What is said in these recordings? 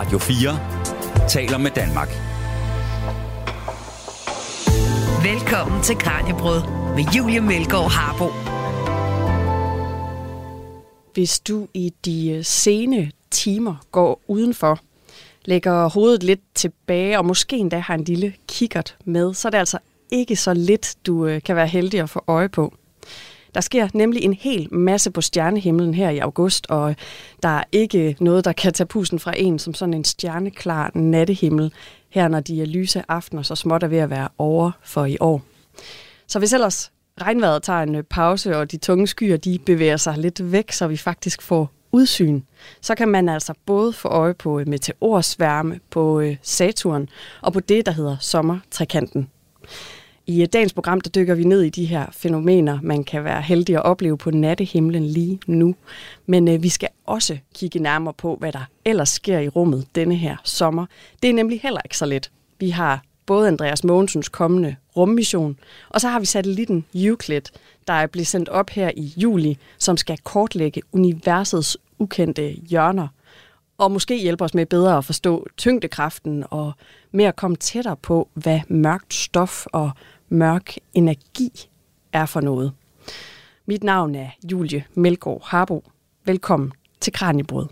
Radio 4 taler med Danmark. Velkommen til Kranjebrød med Julie Melgaard Harbo. Hvis du i de øh, sene timer går udenfor, lægger hovedet lidt tilbage og måske endda har en lille kikkert med, så er det altså ikke så lidt, du øh, kan være heldig at få øje på. Der sker nemlig en hel masse på stjernehimlen her i august, og der er ikke noget, der kan tage pusen fra en som sådan en stjerneklar nattehimmel, her når de er lyse aftener så småt er ved at være over for i år. Så hvis ellers regnvejret tager en øh, pause, og de tunge skyer de bevæger sig lidt væk, så vi faktisk får udsyn, så kan man altså både få øje på øh, meteorsværme på øh, Saturn og på det, der hedder sommertrekanten. I øh, dagens program, der dykker vi ned i de her fænomener, man kan være heldig at opleve på nattehimlen lige nu. Men øh, vi skal også kigge nærmere på, hvad der ellers sker i rummet denne her sommer. Det er nemlig heller ikke så let. Vi har både Andreas Mogensens kommende rummission, og så har vi satellitten Euclid, der er blevet sendt op her i juli, som skal kortlægge universets ukendte hjørner, og måske hjælpe os med bedre at forstå tyngdekraften og med at komme tættere på, hvad mørkt stof og mørk energi er for noget. Mit navn er Julie Melgaard Harbo. Velkommen til Kranjebrud.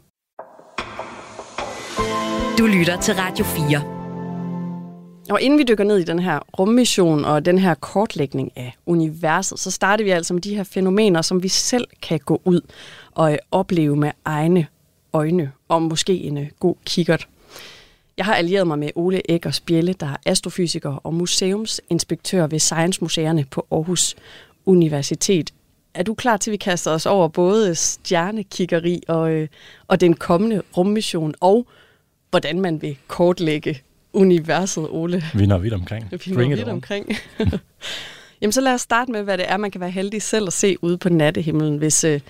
Du lytter til Radio 4. Og inden vi dykker ned i den her rummission og den her kortlægning af universet, så starter vi altså med de her fænomener, som vi selv kan gå ud og opleve med egne øjne, og måske en øh, god kikkert. Jeg har allieret mig med Ole Eggers Bjelle, der er astrofysiker og museumsinspektør ved Science Museerne på Aarhus Universitet. Er du klar til, at vi kaster os over både stjernekiggeri og, øh, og den kommende rummission, og hvordan man vil kortlægge universet, Ole? Vi når vidt omkring. Vi når vidt omkring. Jamen så lad os starte med, hvad det er, man kan være heldig selv at se ude på nattehimlen, hvis, øh,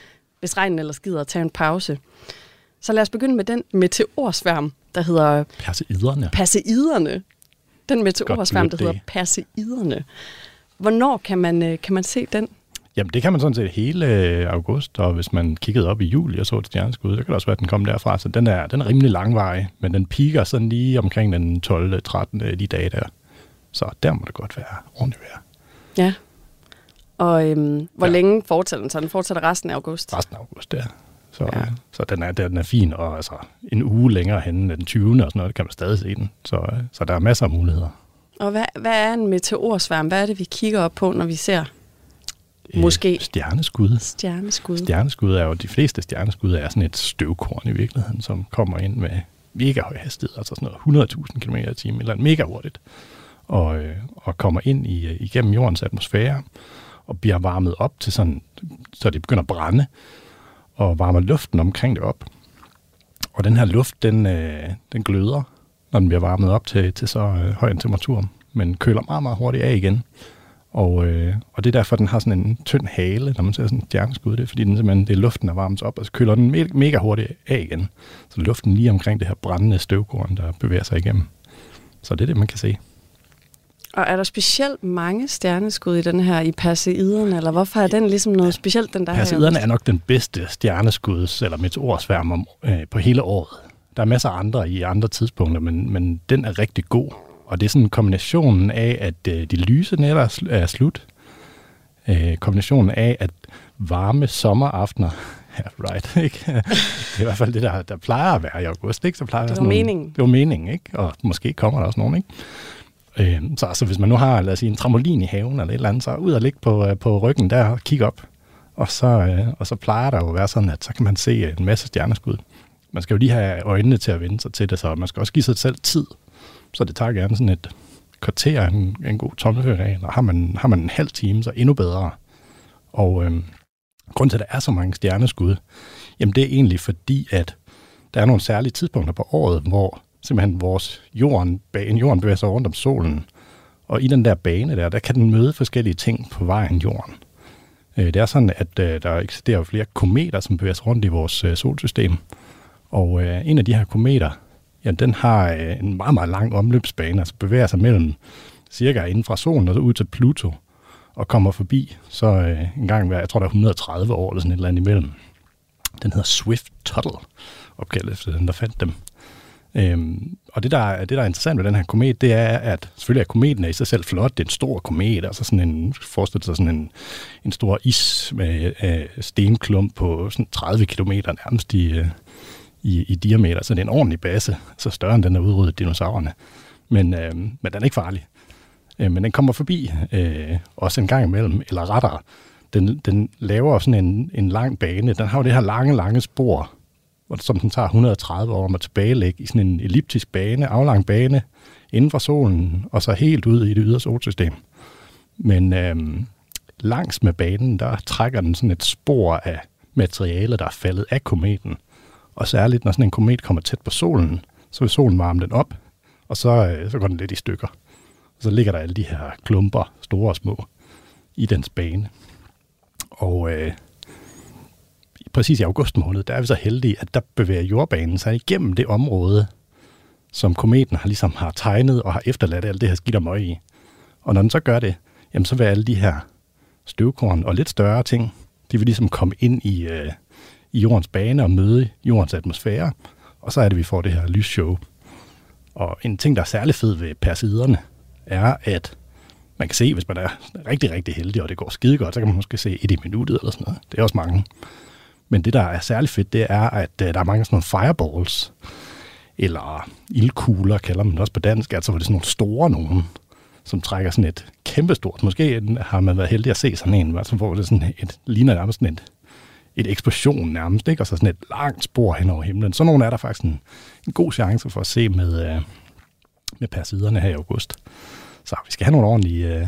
hvis regnen ellers gider at tage en pause. Så lad os begynde med den meteorsværm, der hedder... Perseiderne. Perseiderne. Den meteorsværm, der hedder Perseiderne. Hvornår kan man, øh, kan man se den? Jamen, det kan man sådan set hele øh, august, og hvis man kiggede op i juli og så et stjerneskud, så kan det også være, at den kom derfra. Så den er, den er rimelig langvarig, men den piker sådan lige omkring den 12. 13. de dage der. Så der må det godt være ordentligt vejr. Ja. Og øhm, hvor ja. længe fortsætter den så? Den fortsætter resten af august? Resten af august, ja. Så, ja. så den, er, den er fin, og altså en uge længere hen den 20. og sådan noget, kan man stadig se den. Så, så der er masser af muligheder. Og hvad, hvad er en meteorsværm? Hvad er det, vi kigger op på, når vi ser øh, Måske. Stjerneskud. Stjerneskud. Stjerneskud er jo, de fleste stjerneskud er sådan et støvkorn i virkeligheden, som kommer ind med mega høj hastighed, altså sådan noget 100.000 km i timen, eller mega hurtigt, og, øh, og kommer ind i, igennem jordens atmosfære, og bliver varmet op til sådan, så det begynder at brænde og varmer luften omkring det op. Og den her luft, den, øh, den gløder, når den bliver varmet op til, til så øh, høj en temperatur, men køler meget, meget hurtigt af igen. Og, øh, og det er derfor, den har sådan en tynd hale, når man ser sådan en stjerneskud. Det er fordi, den simpelthen, det er luften, der varmes op, og så køler den mega, mega hurtigt af igen. Så luften lige omkring det her brændende støvkorn, der bevæger sig igennem. Så det er det, man kan se. Og er der specielt mange stjerneskud i den her i Perseiderne, eller hvorfor er den ligesom noget specielt, den der Perseiderne er nok den bedste stjerneskuds- eller meteorsværm øh, på hele året. Der er masser af andre i andre tidspunkter, men, men den er rigtig god. Og det er sådan kombinationen af, at øh, de lyse nætter er, sl- er slut. Øh, kombinationen af, at varme sommeraftener Ja, right. Ikke? Det er i hvert fald det, der, der plejer at være i august. Ikke? Så plejer det var meningen. Det var meningen, ikke? Og måske kommer der også nogen, ikke? Øh, så altså, hvis man nu har lad os sige, en trampolin i haven eller et eller andet, så ud og ligge på, øh, på ryggen der og kigge op. Og så, øh, og så plejer der jo at være sådan, at så kan man se en masse stjerneskud. Man skal jo lige have øjnene til at vende sig til det, så man skal også give sig selv tid. Så det tager gerne sådan et kvarter en, en god tommelfingerregel, og har man, har man en halv time, så endnu bedre. Og øh, grund til, at der er så mange stjerneskud, jamen det er egentlig fordi, at der er nogle særlige tidspunkter på året, hvor simpelthen vores jorden, bane, jorden bevæger sig rundt om solen. Og i den der bane der, der kan den møde forskellige ting på vejen jorden. Øh, det er sådan, at øh, der eksisterer flere kometer, som bevæger sig rundt i vores øh, solsystem. Og en af de her kometer, ja, den har en meget, meget lang omløbsbane, altså bevæger sig mellem cirka inden fra solen og så ud til Pluto, og kommer forbi så en gang hver, jeg tror der er 130 år eller sådan et eller andet imellem. Den hedder Swift Tuttle, opkaldt efter den, der fandt dem. Øhm, og det der, det, der er interessant ved den her komet, det er, at selvfølgelig er kometen er i sig selv flot. Det er en stor komet, altså sådan en, forestil sig sådan en, en stor is med øh, stenklump på sådan 30 km nærmest i, øh, i, i diameter. Så det er en ordentlig base, så større end den der udryddet dinosaurerne. Men, øh, men den er ikke farlig. Øh, men den kommer forbi øh, også en gang imellem, eller rettere, den, den laver sådan en, en lang bane. Den har jo det her lange, lange spor, som den tager 130 år om at tilbagelægge i sådan en elliptisk bane, aflang bane, inden for solen, og så helt ud i det ydre solsystem. Men øhm, langs med banen, der trækker den sådan et spor af materiale, der er faldet af kometen. Og særligt, når sådan en komet kommer tæt på solen, så vil solen varme den op, og så, øh, så går den lidt i stykker. Og så ligger der alle de her klumper, store og små, i dens bane. Og øh, præcis i august måned, der er vi så heldige, at der bevæger jordbanen sig igennem det område, som kometen har ligesom har tegnet og har efterladt alt det her skidt og møg i. Og når den så gør det, jamen så vil alle de her støvkorn og lidt større ting, de vil ligesom komme ind i, øh, i jordens bane og møde jordens atmosfære, og så er det, vi får det her lysshow. Og en ting, der er særlig fed ved persiderne, er, at man kan se, hvis man er rigtig, rigtig heldig, og det går skide godt, så kan man måske se et i minuttet eller sådan noget. Det er også mange. Men det, der er særlig fedt, det er, at øh, der er mange sådan nogle fireballs, eller ildkugler, kalder man det også på dansk, altså hvor det er sådan nogle store nogen, som trækker sådan et kæmpestort, måske har man været heldig at se sådan en, som får det sådan et, ligner nærmest sådan et, et eksplosion nærmest, ikke? og så sådan et langt spor hen over himlen. Så nogle er der faktisk en, en god chance for at se med, øh, med persiderne her i august. Så vi skal have nogle ordentlige, øh,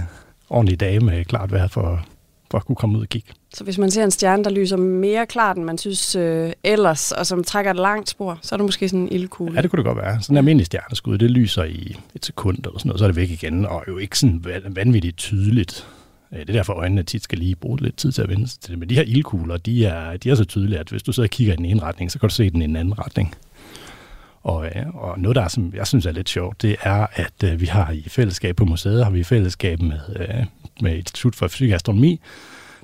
ordentlige dage med klart vejr for, for at kunne komme ud og kigge. Så hvis man ser en stjerne, der lyser mere klart, end man synes øh, ellers, og som trækker et langt spor, så er det måske sådan en ildkugle. Ja, det kunne det godt være. Sådan en almindelig stjerneskud, det lyser i et sekund eller sådan noget, så er det væk igen, og jo ikke sådan vanvittigt tydeligt. Det er derfor, øjnene tit skal lige bruge lidt tid til at vende sig til det. Men de her ildkugler, de er, de er så tydelige, at hvis du sidder og kigger i den ene retning, så kan du se den i den anden retning. Og, øh, og noget, der er, som jeg synes er lidt sjovt, det er, at øh, vi har i fællesskab på museet, har vi i fællesskab med, øh, med Institut for Fysik og Astronomi,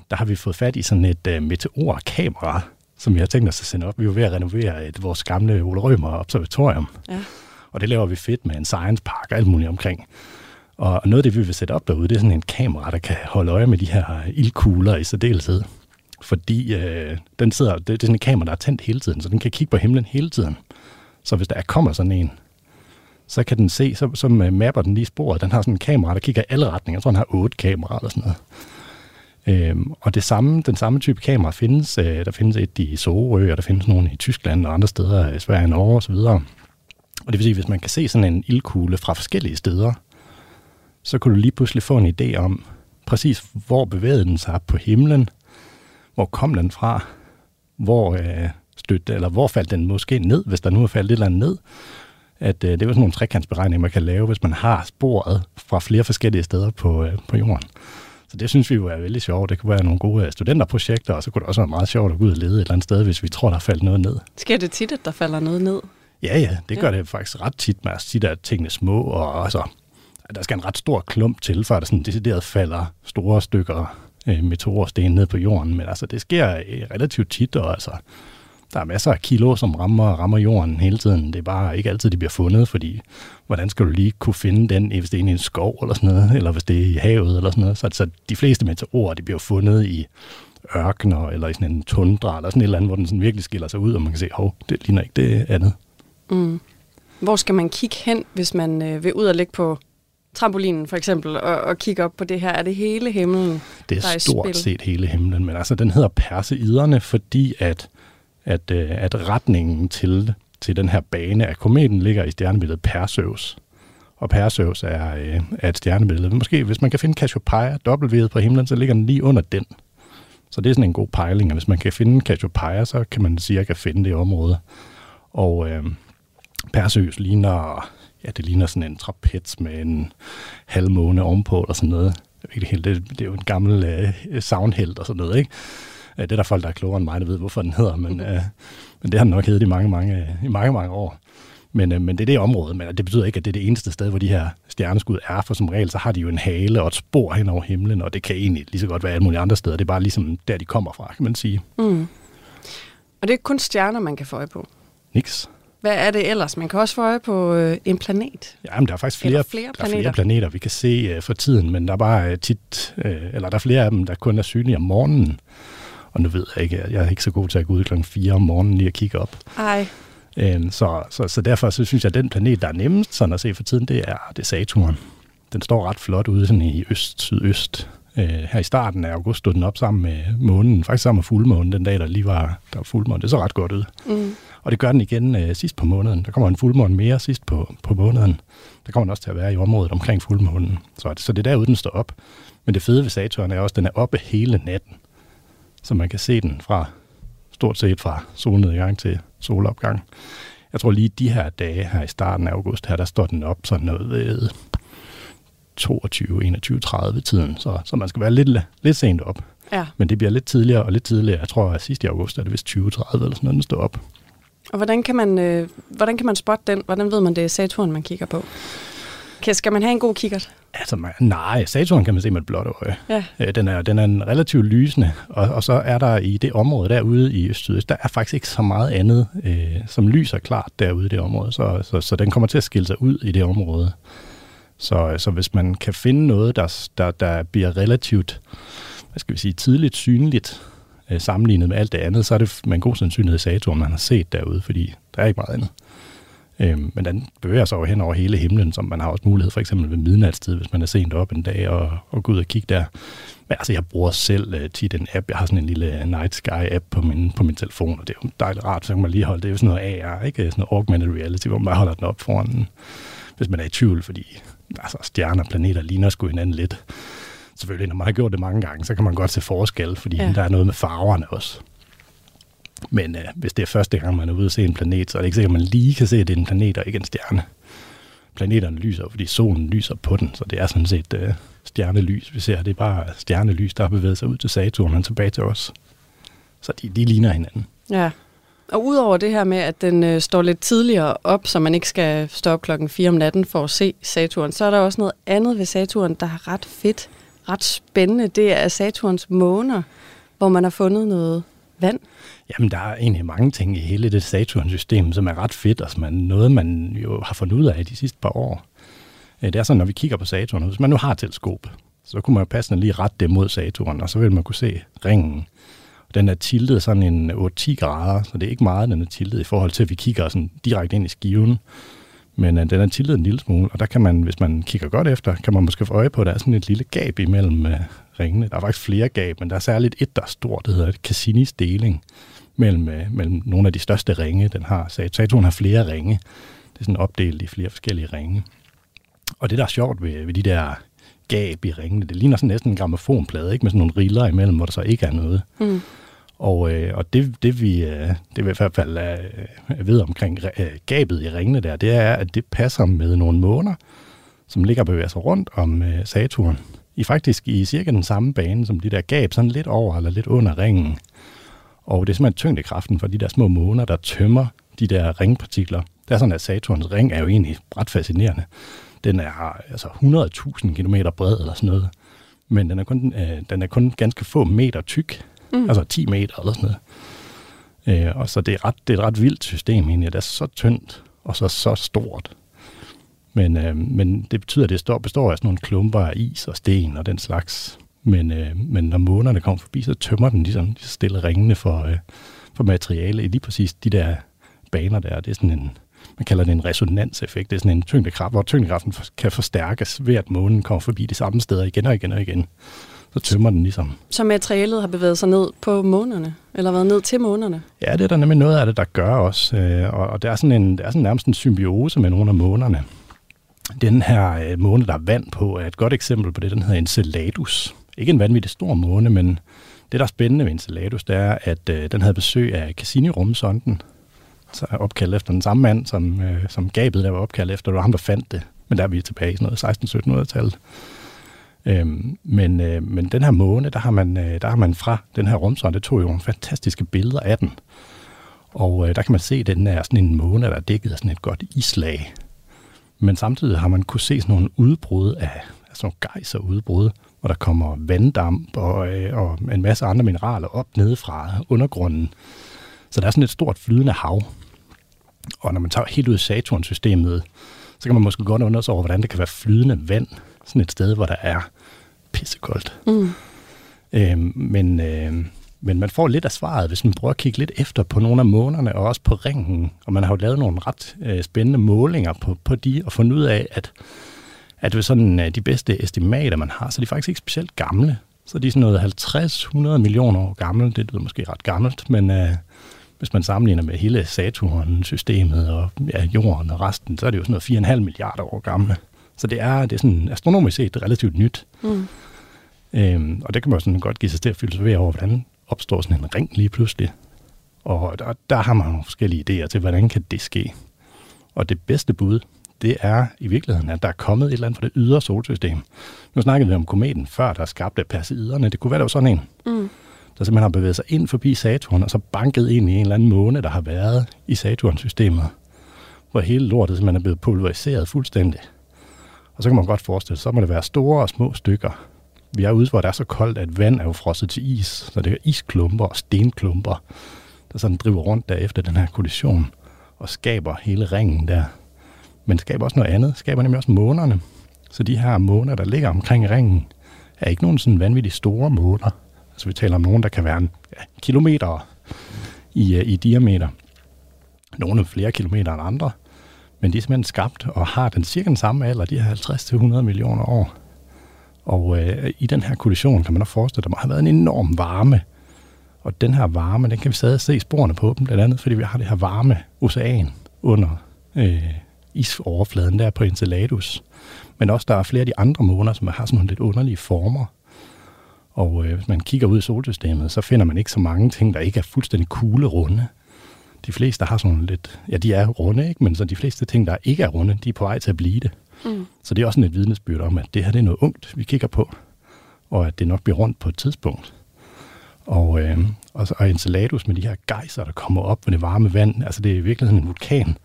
der har vi fået fat i sådan et uh, meteorkamera, som vi har tænkt os at sende op. Vi er ved at renovere et, vores gamle Ole Rømer observatorium. Ja. Og det laver vi fedt med en science park og alt muligt omkring. Og noget af det, vi vil sætte op derude, det er sådan en kamera, der kan holde øje med de her ildkugler i særdeleshed. Fordi øh, den sidder, det, det er sådan en kamera, der er tændt hele tiden, så den kan kigge på himlen hele tiden. Så hvis der kommer sådan en, så kan den se, så, så mapper den lige sporet. Den har sådan en kamera, der kigger i alle retninger. Jeg tror, den har otte kameraer eller sådan noget. Øhm, og det samme, den samme type kamera findes. Øh, der findes et i Sorø, og der findes nogle i Tyskland og andre steder, i Sverige, Norge osv. Og det vil sige, hvis man kan se sådan en ildkugle fra forskellige steder, så kan du lige pludselig få en idé om præcis, hvor bevægede den sig på himlen, hvor kom den fra, hvor øh, støtte, eller hvor faldt den måske ned, hvis der nu er faldet et eller andet ned. At øh, det er sådan nogle trekantsberegninger, man kan lave, hvis man har sporet fra flere forskellige steder på, øh, på jorden. Så det synes vi jo er veldig sjovt. Det kunne være nogle gode studenterprojekter, og så kunne det også være meget sjovt at gå ud og lede et eller andet sted, hvis vi tror, der er faldet noget ned. Sker det tit, at der falder noget ned? Ja, ja, det gør ja. det faktisk ret tit. Man tit er tingene små, og altså, der skal en ret stor klump til, før der sådan decideret falder store stykker øh, meteorsten ned på jorden. Men altså, det sker øh, relativt tit, og altså, der er masser af kilo, som rammer, rammer jorden hele tiden. Det er bare ikke altid, de bliver fundet, fordi hvordan skal du lige kunne finde den, hvis det er i en skov eller sådan noget, eller hvis det er i havet eller sådan noget. Så, så de fleste meteorer, de bliver fundet i ørkener, eller i sådan en tundra, eller sådan et eller andet, hvor den sådan virkelig skiller sig ud, og man kan se, hov, det ligner ikke det andet. Mm. Hvor skal man kigge hen, hvis man øh, vil ud og ligge på trampolinen for eksempel, og, og kigge op på det her? Er det hele himlen, Det er, der er stort spil? set hele himlen, men altså den hedder Perseiderne, fordi at at, øh, at retningen til, til den her bane af kometen ligger i stjernebilledet Perseus. Og Perseus er, øh, er et stjernebillede. Måske hvis man kan finde Cassiopeia, dobbeltvedet på himlen, så ligger den lige under den. Så det er sådan en god pejling, og hvis man kan finde Cassiopeia, så kan man sige, at jeg kan finde det område. Og øh, Perseus ligner, ja, det ligner sådan en trapez med en halvmåne ovenpå, eller sådan noget. Det, det, det er jo en gammel øh, soundhelt og sådan noget, ikke? Det er der folk, der er klogere end mig, der ved, hvorfor den hedder, men, øh, men det har den nok heddet i mange, mange, i mange, mange år. Men, øh, men det er det område, men det betyder ikke, at det er det eneste sted, hvor de her stjerneskud er, for som regel, så har de jo en hale og et spor hen over himlen, og det kan egentlig lige så godt være alle mulige andre steder. Det er bare ligesom der, de kommer fra, kan man sige. Mm. Og det er kun stjerner, man kan få øje på? Niks. Hvad er det ellers? Man kan også få øje på øh, en planet. Ja, men der er faktisk flere, Eller flere der er planeter. flere planeter, vi kan se uh, for tiden, men der er bare tit, eller der er flere af dem, der kun er synlige om morgenen. Og nu ved jeg ikke, jeg er ikke så god til at gå ud klokken 4 om morgenen lige at kigge op. Ej, Øhm, så, så, så derfor så synes jeg, at den planet, der er nemmest sådan at se for tiden, det er, det er Saturn. Den står ret flot ude sådan i øst-sydøst. Øh, her i starten af august stod den op sammen med månen, faktisk sammen med fuldmånen, den dag, der lige var, der var fuldmåne. Det så ret godt ud. mm. Og det gør den igen øh, sidst på måneden. Der kommer en fuldmåne mere sidst på, på måneden. Der kommer den også til at være i området omkring fuldmånen. Så, så det er derude, den står op. Men det fede ved Saturn er også, at den er oppe hele natten. Så man kan se den fra stort set fra solnedgang til solopgang. Jeg tror lige de her dage her i starten af august, her, der står den op sådan noget ved 22, 21, 30 tiden. Så, så man skal være lidt, lidt sent op. ja. Men det bliver lidt tidligere og lidt tidligere. Jeg tror, at sidst i august er det vist 20, 30 eller sådan noget, den står op. Og hvordan kan, man, øh, hvordan kan man spotte den? Hvordan ved man, det er Saturn, man kigger på? Kan, skal man have en god kikkert? Altså, man, nej, Saturn kan man se med et blåt øje. Ja. Øh, Den er, den er en relativt lysende, og, og så er der i det område derude i øst der er faktisk ikke så meget andet, øh, som lyser klart derude i det område, så, så, så den kommer til at skille sig ud i det område. Så, så hvis man kan finde noget, der, der, der bliver relativt, hvad skal vi sige, tidligt synligt, øh, sammenlignet med alt det andet, så er det med en god sandsynlighed Saturn, man har set derude, fordi der er ikke meget andet. Øhm, men den bevæger sig jo hen over hele himlen, som man har også mulighed for eksempel ved midnatstid, hvis man er sent op en dag og, og gå ud og kigge der. Men altså, jeg bruger selv uh, tit en app. Jeg har sådan en lille Night Sky-app på min, på min telefon, og det er jo dejligt rart, så kan man lige holde, det er jo sådan noget AR, ikke? Sådan noget augmented reality, hvor man bare holder den op foran hvis man er i tvivl, fordi altså, stjerner og planeter ligner sgu hinanden lidt. Selvfølgelig, når man har gjort det mange gange, så kan man godt se forskel, fordi ja. der er noget med farverne også. Men øh, hvis det er første gang, man er ude at se en planet, så er det ikke sikkert, at man lige kan se, at det er en planet og ikke en stjerne. Planeterne lyser, fordi solen lyser på den, så det er sådan set øh, stjernelys, vi ser. Det er bare stjernelys, der har bevæget sig ud til Saturn og tilbage til os. Så de, de ligner hinanden. Ja. Og udover det her med, at den øh, står lidt tidligere op, så man ikke skal stå op klokken 4 om natten for at se Saturn, så er der også noget andet ved Saturn, der er ret fedt, ret spændende. Det er Saturns måner, hvor man har fundet noget vand. Jamen, der er egentlig mange ting i hele det Saturn-system, som er ret fedt, og som er noget, man jo har fundet ud af de sidste par år. Øh, det er sådan, når vi kigger på Saturn, hvis man nu har et teleskop, så kunne man jo passende lige rette det mod Saturn, og så vil man kunne se ringen. Den er tiltet sådan en 8-10 grader, så det er ikke meget, den er tiltet i forhold til, at vi kigger sådan direkte ind i skiven. Men øh, den er tiltet en lille smule, og der kan man, hvis man kigger godt efter, kan man måske få øje på, at der er sådan et lille gab imellem øh, ringene. Der er faktisk flere gab, men der er særligt et, der er stort, det hedder Cassinis deling mellem, øh, mellem nogle af de største ringe, den har. Saturn har flere ringe. Det er sådan opdelt i flere forskellige ringe. Og det, der er sjovt ved, ved de der gab i ringene, det ligner sådan næsten en gramofonplade, ikke? med sådan nogle riller imellem, hvor der så ikke er noget. Mm. Og, øh, og det, det, vi, øh, det vi i hvert fald øh, ved omkring øh, gabet i ringene der, det er, at det passer med nogle måneder, som ligger og bevæger sig rundt om øh, Saturn. I faktisk i cirka den samme bane som de der gab, sådan lidt over eller lidt under ringen. Og det er simpelthen tyngdekraften for de der små måner, der tømmer de der ringpartikler. Det er sådan, at Saturns ring er jo egentlig ret fascinerende. Den er altså 100.000 km bred eller sådan noget. Men den er kun, øh, den er kun ganske få meter tyk. Mm. Altså 10 meter eller sådan noget. Øh, og så det er, ret, det er et ret vildt system egentlig. Det er så tyndt og så så stort. Men, øh, men det betyder, at det står, består af sådan nogle klumper af is og sten og den slags. Men, øh, men når månerne kommer forbi, så tømmer den ligesom de stille ringene for, øh, for materiale i lige præcis de der baner der. Det er sådan en, man kalder det en resonanseffekt. Det er sådan en tyngdekraft, hvor tyngdekraften kan forstærkes ved, at månen kommer forbi de samme steder igen og igen og igen. Så tømmer den ligesom. Så materialet har bevæget sig ned på månerne, eller været ned til månerne. Ja, det er der nemlig noget af det, der gør også. Øh, og, og det er sådan en, det er sådan nærmest en symbiose med nogle af månerne. Den her øh, måne, der er vand på, er et godt eksempel på det. Den hedder Enceladus. Ikke en vanvittig stor måne, men det, der er spændende ved Enceladus, det er, at øh, den havde besøg af Cassini-rumsonden, så er opkaldt efter den samme mand, som, øh, som gabet der var opkaldt efter. Det var ham, der fandt det. Men der er vi tilbage i sådan noget 16-1700-tallet. Øhm, men, øh, men den her måne, der har, man, øh, der har man fra den her rumsonde, det tog jo nogle fantastiske billeder af den. Og øh, der kan man se, at den er sådan en måne, der er dækket af sådan et godt islag. Men samtidig har man kunne se sådan nogle udbrud af, sådan nogle gejserudbrud, hvor der kommer vanddamp og, øh, og en masse andre mineraler op nede fra undergrunden. Så der er sådan et stort flydende hav. Og når man tager helt ud af Saturn-systemet, så kan man måske godt undre sig over, hvordan det kan være flydende vand, sådan et sted, hvor der er pissekoldt. Mm. Øhm, men, øh, men man får lidt af svaret, hvis man prøver at kigge lidt efter på nogle af månerne, og også på ringen. Og man har jo lavet nogle ret øh, spændende målinger på, på de, og fundet ud af, at, at ved sådan, øh, de bedste estimater, man har, så er de faktisk ikke specielt gamle. Så de er sådan noget 50-100 millioner år gamle. Det lyder måske ret gammelt, men øh, hvis man sammenligner med hele Saturn-systemet og ja, jorden og resten, så er det jo sådan noget 4,5 milliarder år gamle. Så det er, det er sådan astronomisk set relativt nyt. Mm. Øhm, og det kan man jo sådan godt give sig til at filosofere over, hvordan opstår sådan en ring lige pludselig. Og der, der har man nogle forskellige idéer til, hvordan kan det ske. Og det bedste bud, det er i virkeligheden, at der er kommet et eller andet fra det ydre solsystem. Nu snakkede vi om kometen før, der skabte Perseiderne. Det kunne være, der var sådan en, mm. der simpelthen har bevæget sig ind forbi Saturn, og så banket ind i en eller anden måne, der har været i Saturn-systemet, hvor hele lortet simpelthen er blevet pulveriseret fuldstændig. Og så kan man godt forestille sig, så må det være store og små stykker. Vi er ude, hvor det er så koldt, at vand er jo frosset til is, så det er isklumper og stenklumper, der sådan driver rundt der efter den her kollision og skaber hele ringen der. Men skaber også noget andet, skaber nemlig også månerne. Så de her måner, der ligger omkring ringen, er ikke nogen sådan vanvittigt store måner. Altså vi taler om nogen, der kan være en ja, kilometer i, øh, i diameter. Nogle flere kilometer end andre. Men de er simpelthen skabt og har den cirka den samme alder, de her 50-100 millioner år. Og øh, i den her kollision kan man også forestille, at der må have været en enorm varme. Og den her varme, den kan vi stadig se sporene på dem, blandt andet fordi vi har det her varme ocean under øh, isoverfladen der på Enceladus. Men også der er flere af de andre måner, som har sådan nogle lidt underlige former. Og øh, hvis man kigger ud i solsystemet, så finder man ikke så mange ting, der ikke er fuldstændig kuglerunde. De fleste har sådan lidt, ja de er runde, ikke? men så de fleste ting, der ikke er runde, de er på vej til at blive det. Mm. Så det er også et vidnesbyrd om, at det her det er noget ungt, vi kigger på, og at det nok bliver rundt på et tidspunkt. Og, øh, og, så, og Enceladus med de her gejser, der kommer op med det varme vand, altså det er i virkeligheden en vulkan,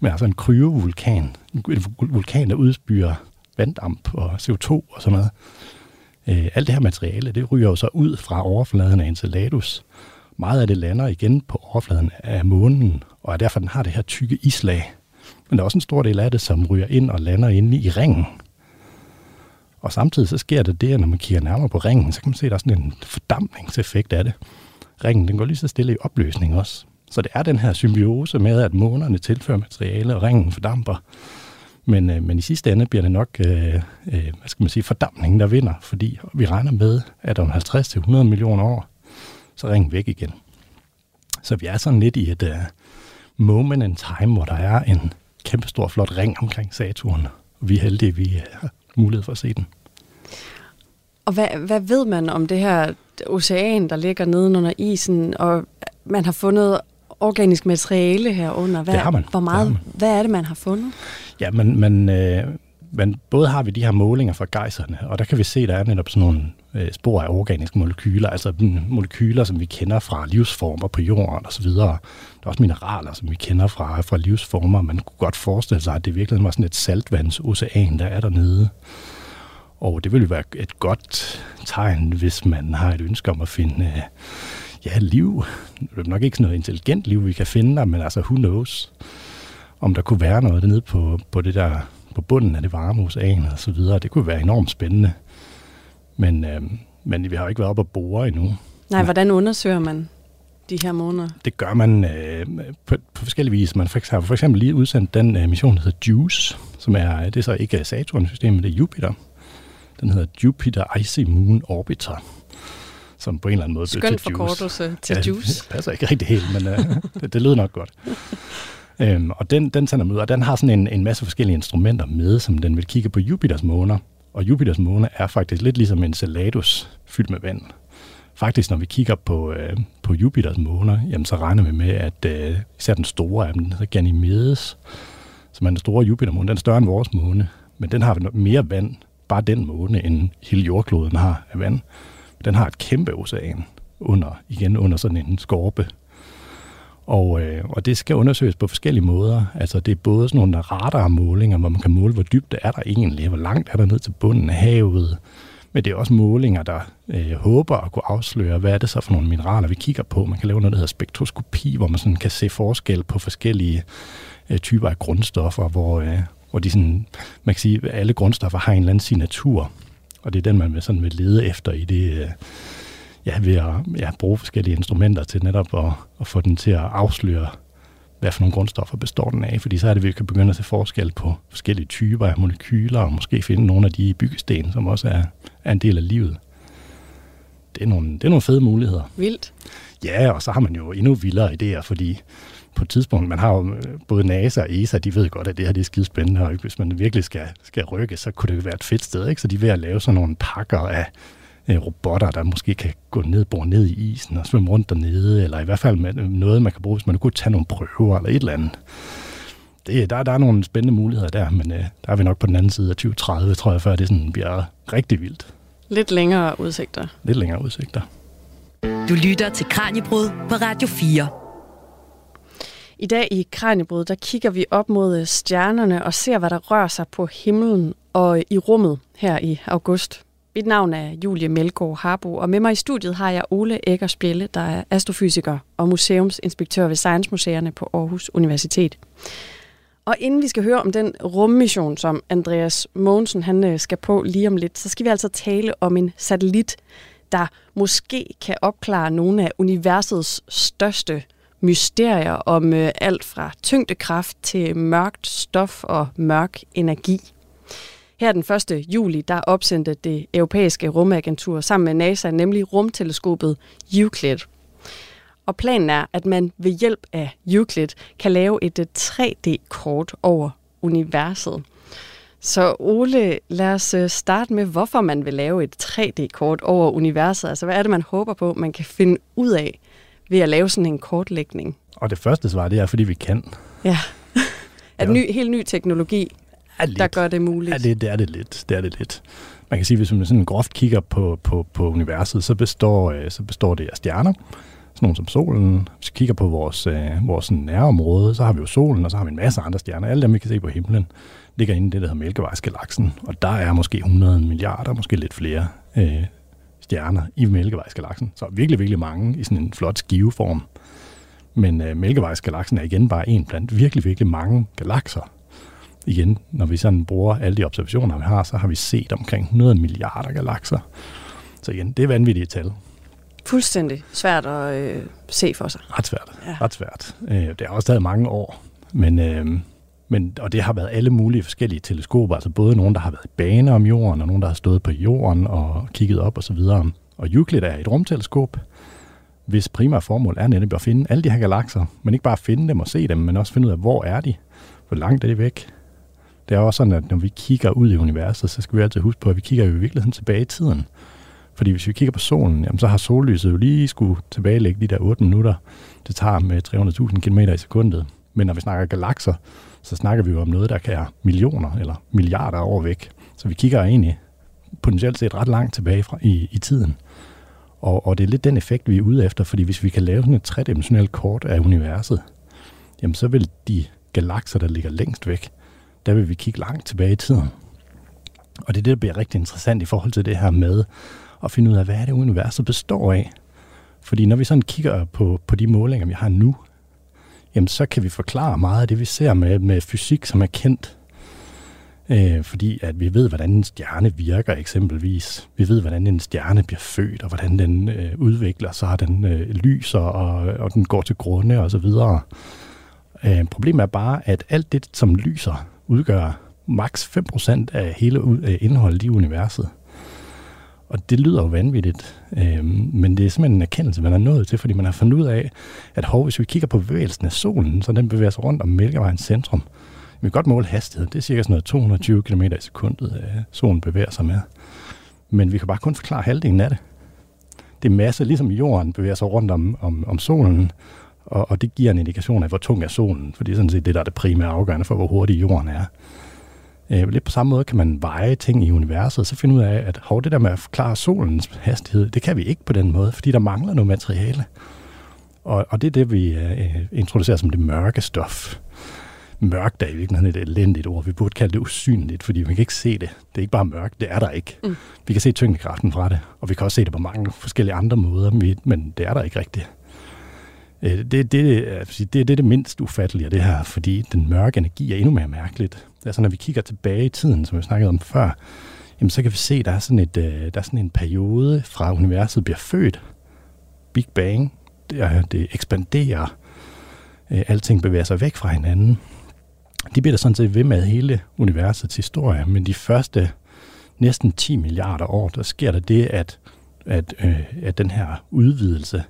men altså en kryovulkan, en vulkan, der udspyrer vanddamp og CO2 og sådan noget. Øh, alt det her materiale, det ryger jo så ud fra overfladen af Enceladus. Meget af det lander igen på overfladen af månen, og er derfor den har det her tykke islag. Men der er også en stor del af det, som ryger ind og lander inde i ringen. Og samtidig så sker det det, at når man kigger nærmere på ringen, så kan man se, at der er sådan en fordampningseffekt af det. Ringen den går lige så stille i opløsning også. Så det er den her symbiose med, at månerne tilfører materiale, og ringen fordamper. Men, øh, men i sidste ende bliver det nok øh, øh, hvad skal man sige, fordampningen, der vinder, fordi vi regner med, at om 50-100 millioner år, så ringen væk igen. Så vi er sådan lidt i et uh, moment in time, hvor der er en kæmpestor flot ring omkring Saturn. Og vi er heldige, at vi har mulighed for at se den. Og hvad, hvad ved man om det her ocean, der ligger nede under isen, og man har fundet organisk materiale herunder? Hvad, det har man. Hvor meget, man. Hvad er det, man har fundet? Ja, men, men, øh, men både har vi de her målinger fra gejserne, og der kan vi se, der er netop sådan nogle øh, spor af organiske molekyler, altså molekyler, som vi kender fra livsformer på jorden osv. Der er også mineraler, som vi kender fra, fra livsformer. Man kunne godt forestille sig, at det virkelig var sådan et saltvandsocean, der er dernede. Og det ville være et godt tegn, hvis man har et ønske om at finde øh, ja, liv. Det er nok ikke sådan noget intelligent liv, vi kan finde der, men altså, who knows, om der kunne være noget dernede på, på det der på bunden af det varme ocean og så videre. Det kunne være enormt spændende. Men, øh, men vi har jo ikke været op og bore endnu. Nej, hvordan undersøger man de her måneder? Det gør man øh, på, på forskellige vis. Man har for eksempel lige udsendt den øh, mission, der hedder JUICE, som er, det er så ikke Saturn-systemet, det er Jupiter. Den hedder Jupiter Icy Moon Orbiter som på en eller anden måde Skøn forkortelse til ja, JUICE. Det passer ikke rigtig helt, men øh, det, det lyder nok godt. Øhm, og den, den sender ud, og den har sådan en, en masse forskellige instrumenter med, som den vil kigge på Jupiters måner. Og Jupiters måne er faktisk lidt ligesom en saladus fyldt med vand. Faktisk, når vi kigger på, øh, på Jupiters måner, jamen, så regner vi med, at øh, især den store af dem, den hedder Ganymedes, som er den store Jupiter-måne, den er større end vores måne, men den har mere vand, bare den måne, end hele jordkloden har af vand. Den har et kæmpe ocean under, igen under sådan en skorpe, og, øh, og det skal undersøges på forskellige måder. Altså det er både sådan nogle radarmålinger, hvor man kan måle, hvor dybt det er der egentlig, hvor langt er der ned til bunden af havet, Men det er også målinger, der øh, håber at kunne afsløre, hvad er det så for nogle mineraler, vi kigger på. Man kan lave noget, der hedder spektroskopi, hvor man sådan kan se forskel på forskellige øh, typer af grundstoffer, hvor, øh, hvor de sådan, man kan sige, at alle grundstoffer har en eller anden signatur. Og det er den, man vil, sådan vil lede efter i det, øh, ja, ved at ja, bruge forskellige instrumenter til netop at, at få den til at afsløre, hvad for nogle grundstoffer består den af, fordi så er det, at vi kan begynde at se forskel på forskellige typer af molekyler, og måske finde nogle af de byggesten, som også er, er en del af livet. Det er, nogle, det er nogle fede muligheder. Vildt. Ja, og så har man jo endnu vildere idéer, fordi på et tidspunkt, man har jo øh, både NASA og ESA, de ved godt, at det her det er skide spændende, og hvis man virkelig skal, skal rykke, så kunne det være et fedt sted, ikke? Så de er ved at lave sådan nogle pakker af øh, robotter, der måske kan gå ned, bore ned i isen og svømme rundt dernede, eller i hvert fald med noget, man kan bruge, hvis man kunne tage nogle prøver eller et eller andet. Det, der, der er nogle spændende muligheder der, men øh, der er vi nok på den anden side af 2030, tror jeg, før det sådan bliver rigtig vildt. Lidt længere udsigter. Lidt længere udsigter. Du lytter til Kranjebrud på Radio 4. I dag i Kranjebrud, der kigger vi op mod øh, stjernerne og ser, hvad der rører sig på himlen og i rummet her i august. Mit navn er Julie Melgaard Harbo, og med mig i studiet har jeg Ole Eggers Bjelle, der er astrofysiker og museumsinspektør ved Science Museerne på Aarhus Universitet. Og inden vi skal høre om den rummission, som Andreas Mogensen han øh, skal på lige om lidt, så skal vi altså tale om en satellit, der måske kan opklare nogle af universets største mysterier om øh, alt fra tyngdekraft til mørkt stof og mørk energi. Her den 1. juli, der opsendte det europæiske rumagentur sammen med NASA, nemlig rumteleskopet Euclid. Og planen er, at man ved hjælp af Euclid kan lave et 3D-kort over universet. Så Ole, lad os øh, starte med, hvorfor man vil lave et 3D-kort over universet. Altså, hvad er det, man håber på, man kan finde ud af ved at lave sådan en kortlægning? Og det første svar, det er, fordi vi kan. Ja. er det ny, helt ny teknologi, er lidt. der gør det muligt? Ja, det, det er det lidt. Det er det lidt. Man kan sige, hvis man sådan groft kigger på, på, på universet, så består, øh, så består det af stjerner, sådan nogle som solen. Hvis vi kigger på vores, øh, vores nærområde, så har vi jo solen, og så har vi en masse andre stjerner. Alle dem, vi kan se på himlen, ligger inde i det, der hedder Mælkevejsgalaksen. Og der er måske 100 milliarder, måske lidt flere øh, stjerner i Mælkevejsgalaksen. Så virkelig, virkelig mange i sådan en flot skiveform. Men øh, Mælkevejsgalaksen er igen bare en blandt virkelig, virkelig mange galakser. Igen, når vi sådan bruger alle de observationer, vi har, så har vi set omkring 100 milliarder galakser. Så igen, det er vanvittige tal. Fuldstændig svært at øh, se for sig. Ret svært. Ja. Ret svært. Øh, det har også taget mange år, men, øh, men, og det har været alle mulige forskellige teleskoper, altså både nogle, der har været i bane om jorden, og nogle, der har stået på jorden og kigget op osv. Og, og Euclid er et rumteleskop, hvis primære formål er netop at finde alle de her galakser, men ikke bare finde dem og se dem, men også finde ud af, hvor er de, hvor langt er de væk. Det er også sådan, at når vi kigger ud i universet, så skal vi altid huske på, at vi kigger jo i virkeligheden tilbage i tiden. Fordi hvis vi kigger på solen, jamen, så har sollyset jo lige skulle tilbagelægge de der 8 minutter, det tager med 300.000 km i sekundet. Men når vi snakker galakser, så snakker vi jo om noget, der kan være millioner eller milliarder år væk. Så vi kigger egentlig potentielt set ret langt tilbage fra, i, i tiden. Og, og det er lidt den effekt, vi er ude efter, fordi hvis vi kan lave sådan et tredimensionelt kort af universet, jamen så vil de galakser, der ligger længst væk, der vil vi kigge langt tilbage i tiden. Og det er det, der bliver rigtig interessant i forhold til det her med at finde ud af, hvad er det universet består af. Fordi når vi sådan kigger på, på de målinger, vi har nu, jamen så kan vi forklare meget af det, vi ser med, med fysik, som er kendt. Øh, fordi at vi ved, hvordan en stjerne virker eksempelvis. Vi ved, hvordan en stjerne bliver født, og hvordan den øh, udvikler sig, og den øh, lyser, og, og den går til grunde og så videre. Øh, problemet er bare, at alt det, som lyser, udgør maks 5% af hele øh, indholdet i universet. Og det lyder jo vanvittigt, øh, men det er simpelthen en erkendelse, man er nået til, fordi man har fundet ud af, at hov, hvis vi kigger på bevægelsen af solen, så den bevæger sig rundt om Mælkevejens centrum. Vi kan godt måle hastighed. Det er cirka sådan noget 220 km i sekundet, øh, solen bevæger sig med. Men vi kan bare kun forklare halvdelen af det. Det er masse, ligesom jorden bevæger sig rundt om, om, om solen, og, og det giver en indikation af, hvor tung er solen, for det er sådan set det, der er det primære afgørende for, hvor hurtig jorden er. Øh, lidt på samme måde kan man veje ting i universet, og så finde ud af, at hov, det der med at forklare solens hastighed, det kan vi ikke på den måde, fordi der mangler noget materiale. Og, og det er det, vi øh, introducerer som det mørke stof. mørkt er i virkeligheden et elendigt ord. Vi burde kalde det usynligt, fordi vi kan ikke se det. Det er ikke bare mørkt, det er der ikke. Mm. Vi kan se tyngdekraften fra det, og vi kan også se det på mange forskellige andre måder, men det er der ikke rigtigt. Øh, det, det, det, det er det mindst ufattelige af det her, fordi den mørke energi er endnu mere mærkeligt. Altså når vi kigger tilbage i tiden, som vi snakkede om før, jamen så kan vi se, at der er sådan, et, øh, der er sådan en periode fra universet bliver født. Big Bang, det, er, det ekspanderer, øh, alting bevæger sig væk fra hinanden. De bliver der sådan set ved med hele universets historie, men de første næsten 10 milliarder år, der sker der det, at, at, øh, at den her udvidelse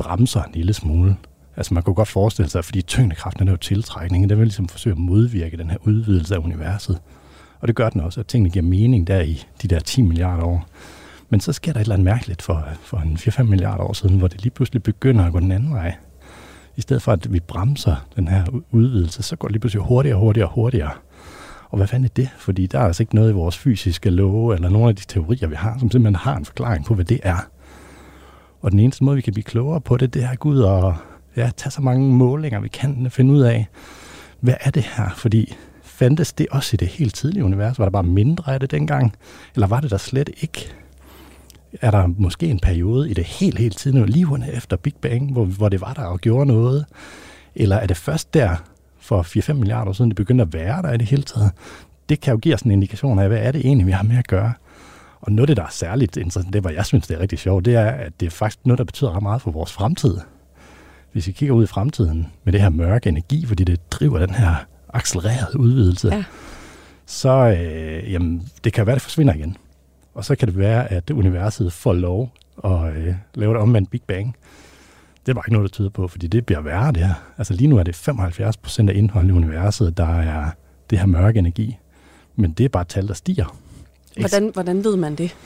bremser en lille smule. Altså man kunne godt forestille sig, fordi tyngdekraften er jo tiltrækning, den vil ligesom forsøge at modvirke den her udvidelse af universet. Og det gør den også, at tingene giver mening der i de der 10 milliarder år. Men så sker der et eller andet mærkeligt for, for en 4-5 milliarder år siden, hvor det lige pludselig begynder at gå den anden vej. I stedet for, at vi bremser den her udvidelse, så går det lige pludselig hurtigere, hurtigere, hurtigere. Og hvad fanden er det? Fordi der er altså ikke noget i vores fysiske love, eller nogle af de teorier, vi har, som simpelthen har en forklaring på, hvad det er. Og den eneste måde, vi kan blive klogere på det, det er at gå ud og ja, tage så mange målinger, vi kan finde ud af, hvad er det her? Fordi fandtes det også i det helt tidlige univers? Var der bare mindre af det dengang? Eller var det der slet ikke? Er der måske en periode i det helt, helt tidlige, lige efter Big Bang, hvor, hvor det var der og gjorde noget? Eller er det først der, for 4-5 milliarder år siden, det begyndte at være der i det hele taget? Det kan jo give os en indikation af, hvad er det egentlig, vi har med at gøre? Og noget af det, der er særligt interessant, det var, jeg synes, det er rigtig sjovt, det er, at det er faktisk noget, der betyder ret meget for vores fremtid. Hvis vi kigger ud i fremtiden med det her mørke energi, fordi det driver den her accelererede udvidelse, ja. så øh, jamen, det kan være, at det forsvinder igen. Og så kan det være, at universet får lov at øh, lave et omvendt Big Bang. Det er bare ikke noget, der tyder på, fordi det bliver værre, det her. Altså lige nu er det 75 procent af indholdet i universet, der er det her mørke energi. Men det er bare et tal, der stiger. Hvordan, hvordan ved man det?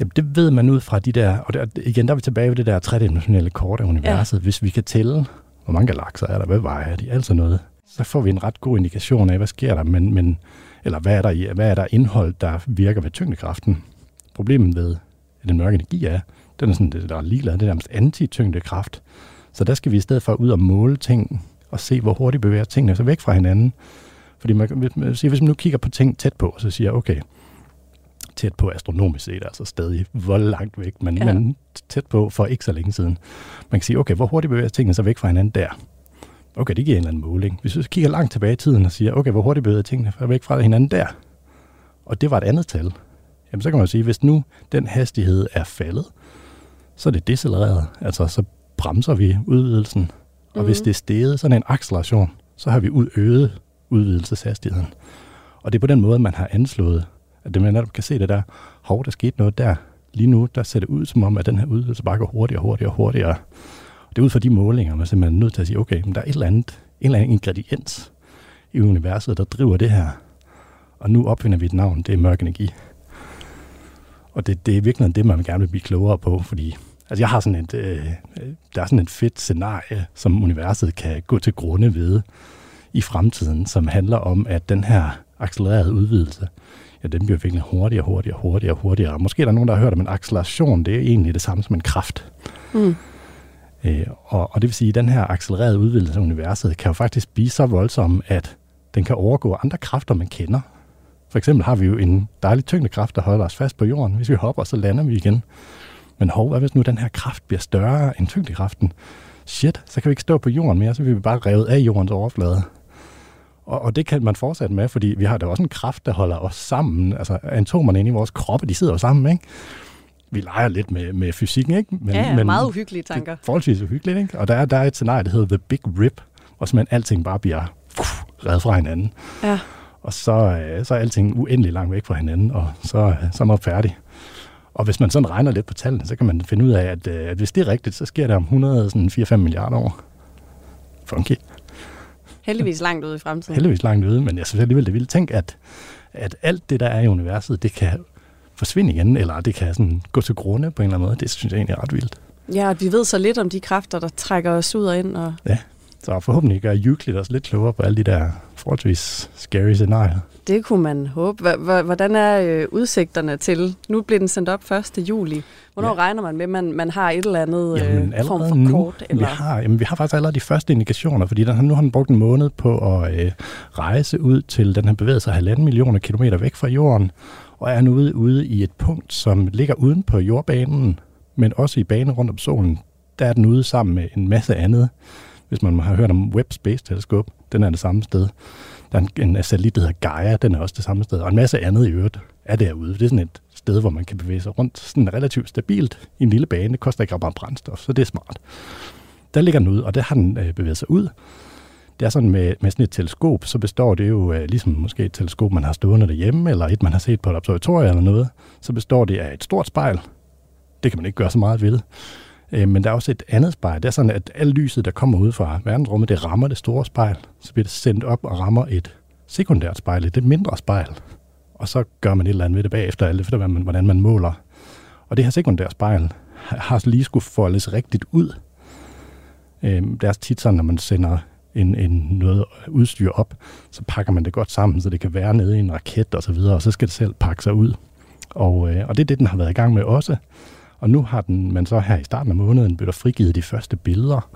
Jamen, det ved man ud fra de der, og der, igen, der er vi tilbage ved det der tredimensionelle kort af universet. Ja. Hvis vi kan tælle, hvor mange galakser er der, hvad vejer de, altså noget, så får vi en ret god indikation af, hvad sker der, men, men eller hvad er, der, hvad er der indhold, der virker ved tyngdekraften. Problemet ved at den mørke energi er, den er sådan, der er ligeglad, det er nærmest anti-tyngdekraft. Så der skal vi i stedet for ud og måle ting, og se, hvor hurtigt bevæger tingene sig væk fra hinanden. Fordi man, hvis man nu kigger på ting tæt på, så siger okay, tæt på astronomisk set, altså stadig hvor langt væk, men, ja. men tæt på for ikke så længe siden. Man kan sige, okay, hvor hurtigt bevæger tingene sig væk fra hinanden der? Okay, det giver en eller anden måling. Hvis vi kigger langt tilbage i tiden og siger, okay, hvor hurtigt bevæger tingene væk fra hinanden der? Og det var et andet tal. Jamen så kan man sige, hvis nu den hastighed er faldet, så er det decelereret. Altså så bremser vi udvidelsen. Og mm-hmm. hvis mhm. det er steget, sådan en acceleration, så har vi øget udvidelseshastigheden. Og det er på den måde, man har anslået at det man netop kan se det der, hov, der skete noget der. Lige nu, der ser det ud som om, at den her udvidelse bare går hurtigere, hurtigere, hurtigere. Og det er ud fra de målinger, man simpelthen er nødt til at sige, okay, men der er et eller andet, en eller anden ingrediens i universet, der driver det her. Og nu opfinder vi et navn, det er mørk energi. Og det, det er virkelig det, man gerne vil blive klogere på, fordi altså jeg har sådan et, øh, øh, der er sådan et fedt scenarie, som universet kan gå til grunde ved i fremtiden, som handler om, at den her accelererede udvidelse, ja, den bliver virkelig hurtigere, hurtigere, hurtigere, hurtigere. Måske er der nogen, der har hørt om en acceleration, det er egentlig det samme som en kraft. Mm. Øh, og, og det vil sige, at den her accelererede udvidelse af universet kan jo faktisk blive så voldsom, at den kan overgå andre kræfter, man kender. For eksempel har vi jo en dejlig tyngdekraft, der holder os fast på jorden. Hvis vi hopper, så lander vi igen. Men hov, hvad hvis nu den her kraft bliver større end tyngdekraften? Shit, så kan vi ikke stå på jorden mere, så bliver vi bare revet af jordens overflade. Og, og det kan man fortsætte med, fordi vi har da også en kraft, der holder os sammen. Altså atomerne inde i vores kroppe, de sidder jo sammen, ikke? Vi leger lidt med, med fysikken, ikke? Men, ja, men meget uhyggelige tanker. Forholdsvis uhyggeligt, ikke? Og der, der er et scenarie, der hedder The Big Rip, hvor simpelthen alting bare bliver uh, reddet fra hinanden. Ja. Og så, øh, så er alting uendelig langt væk fra hinanden, og så, så er man færdig. Og hvis man sådan regner lidt på tallene, så kan man finde ud af, at, øh, at hvis det er rigtigt, så sker det om 104-5 milliarder år. Funky. Heldigvis langt ude i fremtiden. Heldigvis langt ude, men jeg synes alligevel, det ville tænke, at, at alt det, der er i universet, det kan forsvinde igen, eller det kan sådan gå til grunde på en eller anden måde. Det synes jeg egentlig er ret vildt. Ja, og vi ved så lidt om de kræfter, der trækker os ud og ind. Og... Ja, Så forhåbentlig gør Euclid os lidt klogere på alle de der forholdsvis scary scenarier. Det kunne man håbe. Hvordan er øh, udsigterne til? Nu bliver den sendt op 1. juli. Hvornår ja. regner man med, at man, man har et eller andet jamen, øh, form for nu, kort? Eller? Vi, har, jamen, vi har faktisk allerede de første indikationer, fordi den, nu har den brugt en måned på at øh, rejse ud til, den har bevæget sig halvanden millioner kilometer væk fra jorden, og er nu ude, ude i et punkt, som ligger uden på jordbanen, men også i banen rundt om solen. Der er den ude sammen med en masse andet. Hvis man har hørt om Webb Space Telescope, den er det samme sted. Der er en, en satellit, der hedder Gaia, den er også det samme sted. Og en masse andet i øvrigt er derude. Det er sådan et sted, hvor man kan bevæge sig rundt sådan relativt stabilt i en lille bane. Det koster ikke ret meget brændstof, så det er smart. Der ligger den ud, og der har den øh, bevæget sig ud. Det er sådan med, med sådan et teleskop, så består det jo øh, ligesom måske et teleskop, man har stående derhjemme, eller et, man har set på et observatorium eller noget, så består det af et stort spejl. Det kan man ikke gøre så meget ved. Øh, men der er også et andet spejl. Det er sådan, at alt lyset, der kommer ud fra verdensrummet, det rammer det store spejl. Så bliver det sendt op og rammer et sekundært spejl, et mindre spejl. Og så gør man et eller andet ved det bagefter, alt efter hvordan man måler. Og det her sekundære spejl har lige skulle foldes rigtigt ud. Øh, det er tit sådan, når man sender en, en noget udstyr op, så pakker man det godt sammen, så det kan være nede i en raket og så videre, og så skal det selv pakke sig ud. Og, øh, og det er det, den har været i gang med også. Og nu har den, man så her i starten af måneden blevet frigivet de første billeder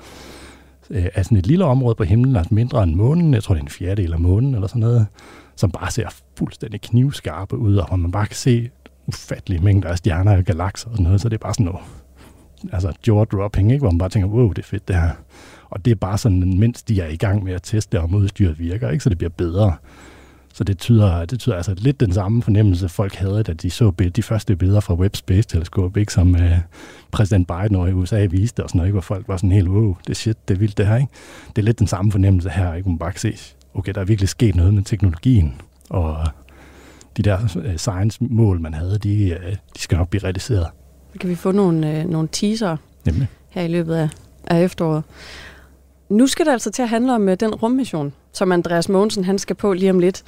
øh, af sådan et lille område på himlen, altså mindre end månen, jeg tror det er en fjerdedel af månen eller sådan noget, som bare ser fuldstændig knivskarpe ud, og hvor man bare kan se ufattelige mængder af stjerner og galakser og sådan noget, så det er bare sådan noget, altså jaw-dropping, ikke? hvor man bare tænker, wow, det er fedt det her. Og det er bare sådan, mens de er i gang med at teste, om udstyret virker, ikke? så det bliver bedre. Så det tyder, det tyder altså lidt den samme fornemmelse, folk havde, da de så de første billeder fra Webb Space Telescope, ikke? som uh, præsident Biden over i USA viste, og sådan noget, ikke? hvor folk var sådan helt, wow, det er shit, det er vildt det her. Ikke? Det er lidt den samme fornemmelse her, ikke? man bare kan se, okay, der er virkelig sket noget med teknologien, og de der uh, science-mål, man havde, de, uh, de skal nok blive realiseret. Kan vi få nogle, uh, nogle teaser Nemlig. her i løbet af, af efteråret? Nu skal det altså til at handle om uh, den rummission, som Andreas Mogensen han skal på lige om lidt.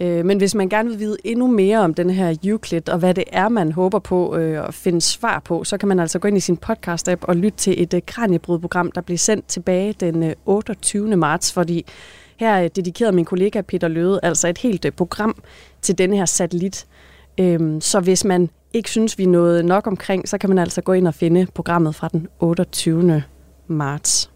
Øh, men hvis man gerne vil vide endnu mere om den her Euclid, og hvad det er, man håber på øh, at finde svar på, så kan man altså gå ind i sin podcast-app og lytte til et øh, uh, kraniebrudprogram, der bliver sendt tilbage den 28. marts, fordi her dedikerede min kollega Peter Løde altså et helt program til den her satellit. Uh, så hvis man ikke synes, vi nåede nok omkring, så kan man altså gå ind og finde programmet fra den 28. marts.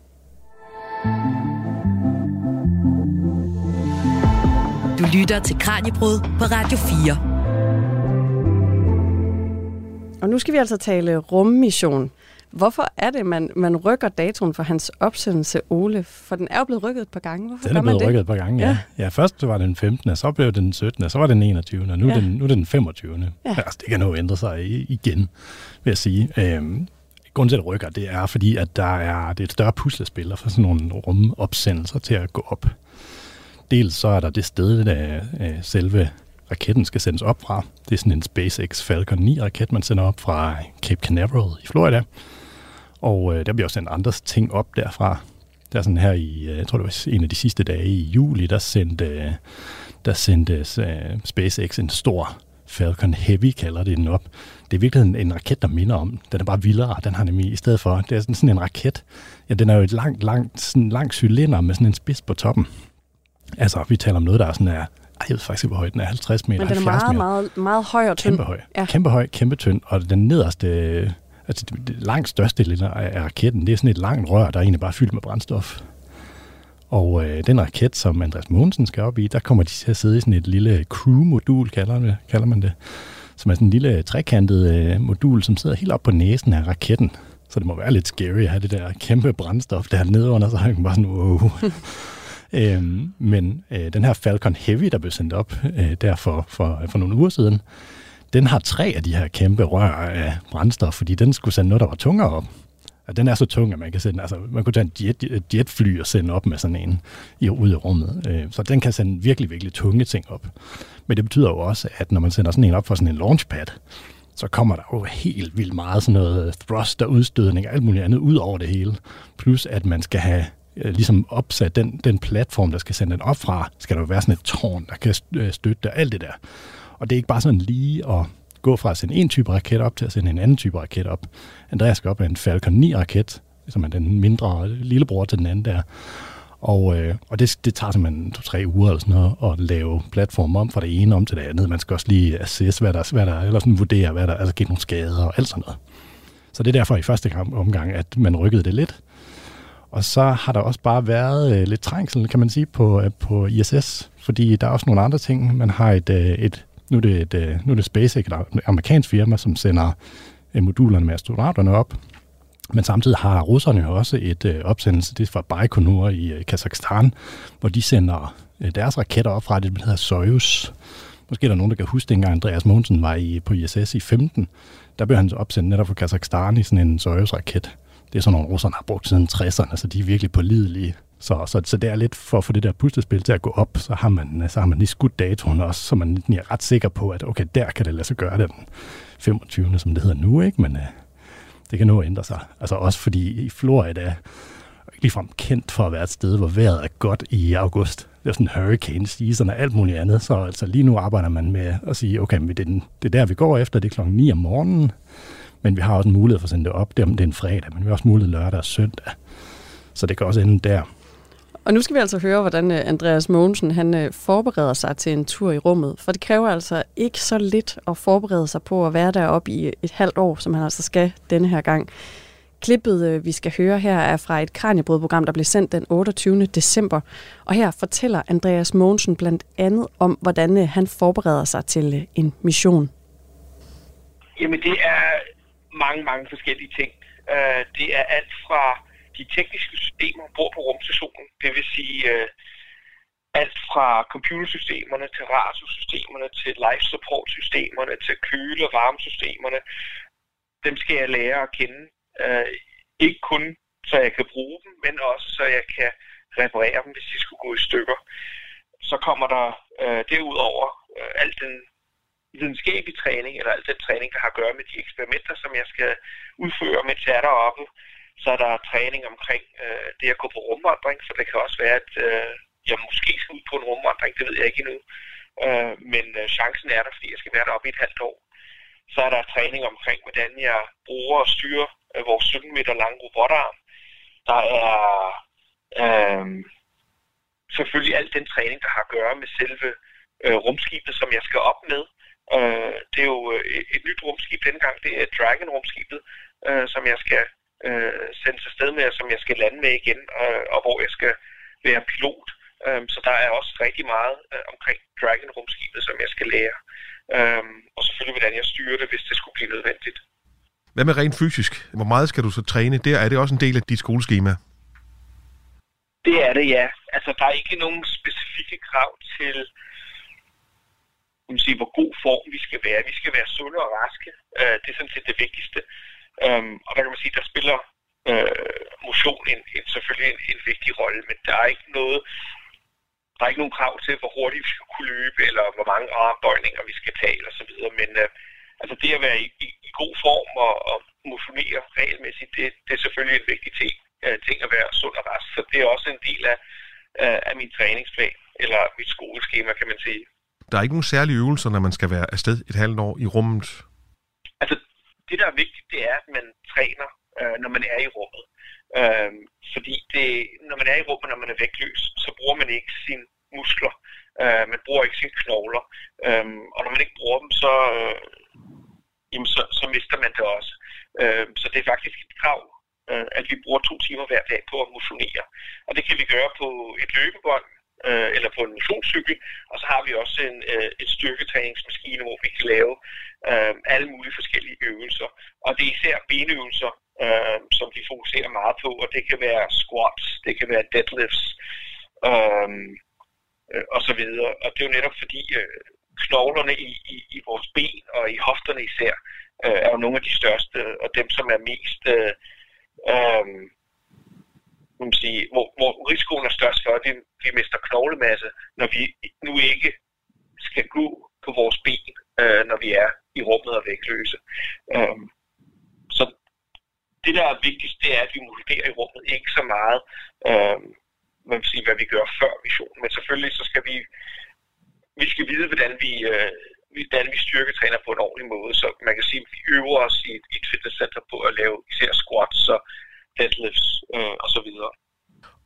Du lytter til Kranjebrud på Radio 4. Og nu skal vi altså tale rummission. Hvorfor er det, man, man rykker datoen for hans opsendelse, Ole? For den er jo blevet rykket et par gange. Hvorfor den er blevet rykket et par gange, ja. ja. Ja, først var det den 15., så blev det den 17., så var det den 21., og nu, ja. er, den, nu er det den 25. Ja. Altså, det kan nå ændre sig igen, vil jeg sige. Øhm, grunden til, at det rykker, det er, fordi at der er, det er et større puslespil for sådan nogle rumopsendelser til at gå op. Dels så er der det sted, der øh, selve raketten skal sendes op fra. Det er sådan en SpaceX Falcon 9-raket, man sender op fra øh, Cape Canaveral i Florida. Og øh, der bliver også sendt andre ting op derfra. Der er sådan her i, øh, jeg tror det var en af de sidste dage i juli, der sendte, der sendte uh, SpaceX en stor Falcon Heavy, kalder det den op. Det er virkelig en, en raket, der minder om. Den er bare vildere. Den har nemlig i stedet for, det er sådan, sådan en raket. Ja, den er jo et langt, langt, sådan lang cylinder med sådan en spids på toppen. Altså, vi taler om noget, der er sådan er ej, jeg ved faktisk ikke, hvor høj den er. 50 meter, Men den er meget, meter. meget, meget høj og tynd. Kæmpe høj. Ja. Kæmpe høj, kæmpe tynd. Og den nederste, altså det, langt største del af raketten, det er sådan et langt rør, der er egentlig bare fyldt med brændstof. Og øh, den raket, som Andreas Mogensen skal op i, der kommer de til at sidde i sådan et lille crew-modul, kalder, det, kalder man det. Som er sådan en lille trekantet øh, modul, som sidder helt op på næsen af raketten. Så det må være lidt scary at have det der kæmpe brændstof der nede under, så er bare sådan, wow. øhm, men øh, den her Falcon Heavy, der blev sendt op øh, der for, for, for nogle uger siden, den har tre af de her kæmpe rør af brændstof, fordi den skulle sende noget, der var tungere op. Og den er så tung, at man kan sende, altså man kunne tage en jet, jetfly og sende op med sådan en i, ud i rummet. Øh, så den kan sende virkelig, virkelig tunge ting op. Men det betyder jo også, at når man sender sådan en op for sådan en launchpad, så kommer der jo helt vildt meget sådan noget thrust og udstødning og alt muligt andet ud over det hele. Plus at man skal have Øh, ligesom opsat den, den platform, der skal sende den op fra, skal der jo være sådan et tårn, der kan øh, støtte støtte alt det der. Og det er ikke bare sådan lige at gå fra at sende en type raket op til at sende en anden type raket op. Andreas skal op med en Falcon 9-raket, som er den mindre lillebror til den anden der. Og, øh, og det, det tager simpelthen to-tre uger eller sådan noget, at lave platformen om fra det ene om til det andet. Man skal også lige assess, hvad der, hvad der eller sådan vurdere, hvad der altså, er altså, nogle skader og alt sådan noget. Så det er derfor i første omgang, at man rykkede det lidt. Og så har der også bare været øh, lidt trængsel, kan man sige, på, øh, på ISS, fordi der er også nogle andre ting. Man har et, øh, et nu er det, et, øh, nu er det SpaceX, et amerikansk firma, som sender øh, modulerne med astronauterne op, men samtidig har russerne jo også et øh, opsendelse, det er fra Baikonur i øh, Kazakhstan, hvor de sender øh, deres raketter op fra det, der hedder Soyuz. Måske er der nogen, der kan huske, dengang Andreas Mogensen var i, på ISS i 15. Der blev han opsendt netop fra Kazakhstan i sådan en Soyuz-raket. Det er sådan nogle russerne har brugt siden 60'erne, så de er virkelig pålidelige. Så, så, så det er lidt for at få det der puslespil til at gå op, så har man, så har man lige skudt datoen også, så man er ret sikker på, at okay, der kan det lade sig gøre den 25. som det hedder nu, ikke? Men, øh, det kan nå at ændre sig. Altså også fordi i Florida er ligefrem kendt for at være et sted, hvor vejret er godt i august. Det er sådan hurricane season og alt muligt andet. Så altså lige nu arbejder man med at sige, okay, det er, den, det er der, vi går efter. Det er klokken 9 om morgenen. Men vi har også en mulighed for at sende det op. Det er, det er en fredag, men vi har også mulighed lørdag og søndag. Så det kan også ende der. Og nu skal vi altså høre, hvordan øh, Andreas Mogensen han øh, forbereder sig til en tur i rummet. For det kræver altså ikke så lidt at forberede sig på at være deroppe i et halvt år, som han altså skal denne her gang. Klippet, øh, vi skal høre her, er fra et Kranjebrød-program, der blev sendt den 28. december. Og her fortæller Andreas Mogensen blandt andet om, hvordan han forbereder sig til en mission. Jamen, det er mange, mange forskellige ting. Øh, det er alt fra de tekniske systemer bor på rumstationen. Det vil sige øh, alt fra computersystemerne til radiosystemerne til life support systemerne til køle- og varmesystemerne. Dem skal jeg lære at kende. Øh, ikke kun så jeg kan bruge dem, men også så jeg kan reparere dem, hvis de skulle gå i stykker. Så kommer der øh, derudover øh, alt den videnskabelig træning, eller al den træning, der har at gøre med de eksperimenter, som jeg skal udføre, mens jeg er deroppe. Så er der træning omkring øh, det at gå på rumvandring, for det kan også være, at øh, jeg måske skal ud på en rumvandring, det ved jeg ikke endnu. Øh, men øh, chancen er der, fordi jeg skal være deroppe i et halvt år. Så er der træning omkring, hvordan jeg bruger og styrer øh, vores 17 meter lange robotarm. Der er øh, selvfølgelig al den træning, der har at gøre med selve øh, rumskibet, som jeg skal op med. Øh, det er jo øh, et, et nyt rumskib dengang, det er Dragon-rumskibet, øh, som jeg skal øh, sendes afsted med, som jeg skal lande med igen, øh, og hvor jeg skal være pilot. Øh, så der er også rigtig meget øh, omkring Dragon-rumskibet, som jeg skal lære. Øh, og selvfølgelig, hvordan jeg styrer det, hvis det skulle blive nødvendigt. Hvad med rent fysisk? Hvor meget skal du så træne? Der er det også en del af dit skoleskema? Det er det, ja. Altså, der er ikke nogen specifikke krav til, sige, hvor god form vi skal være. Vi skal være sunde og raske. Øh, det er sådan set det vigtigste. Øhm, og der kan man sige, der spiller øh, motion en, en, selvfølgelig en, en vigtig rolle, men der er ikke noget, der er ikke nogen krav til, hvor hurtigt vi skal kunne løbe, eller hvor mange armbøjninger vi skal tage, og så videre. Men øh, altså det at være i, i, i god form og, og motionere regelmæssigt, det, det er selvfølgelig en vigtig ting, øh, ting at være sund og rask. Så det er også en del af, øh, af min træningsplan, eller mit skoleskema, kan man sige. Der er ikke nogen særlige øvelser, når man skal være afsted et halvt år i rummet? Altså, det, der er vigtigt, det er, at man træner, øh, når man er i rummet. Øh, fordi det, når man er i rummet, når man er vægtløs, så bruger man ikke sine muskler. Øh, man bruger ikke sine knogler. Øh, og når man ikke bruger dem, så, øh, jamen, så, så mister man det også. Øh, så det er faktisk et krav, øh, at vi bruger to timer hver dag på at motionere. Og det kan vi gøre på et løbebånd, øh, eller på en motionscykel, og så har vi også en, øh, et styrketræningsmaskine, hvor vi kan lave øh, alle mulige forskellige øvelser. Og det er især benøvelser, øh, som vi fokuserer meget på, og det kan være squats, det kan være deadlifts, øh, øh, og så videre. Og det er jo netop fordi øh, knoglerne i, i, i vores ben og i hofterne især, øh, er jo nogle af de største, og dem som er mest... Øh, øh, man sige, hvor, hvor risikoen er størst for, at vi, vi mister knoglemasse, når vi nu ikke skal gå på vores ben, øh, når vi er i rummet og vægtløse. Øh, så det, der er vigtigst, det er, at vi modellerer i rummet ikke så meget, øh, man vil sige, hvad vi gør før missionen, men selvfølgelig så skal vi, vi skal vide, hvordan vi, øh, hvordan vi styrketræner på en ordentlig måde. Så man kan sige, at vi øver os i et, i et fitnesscenter på at lave især squats så deadlifts øh, videre.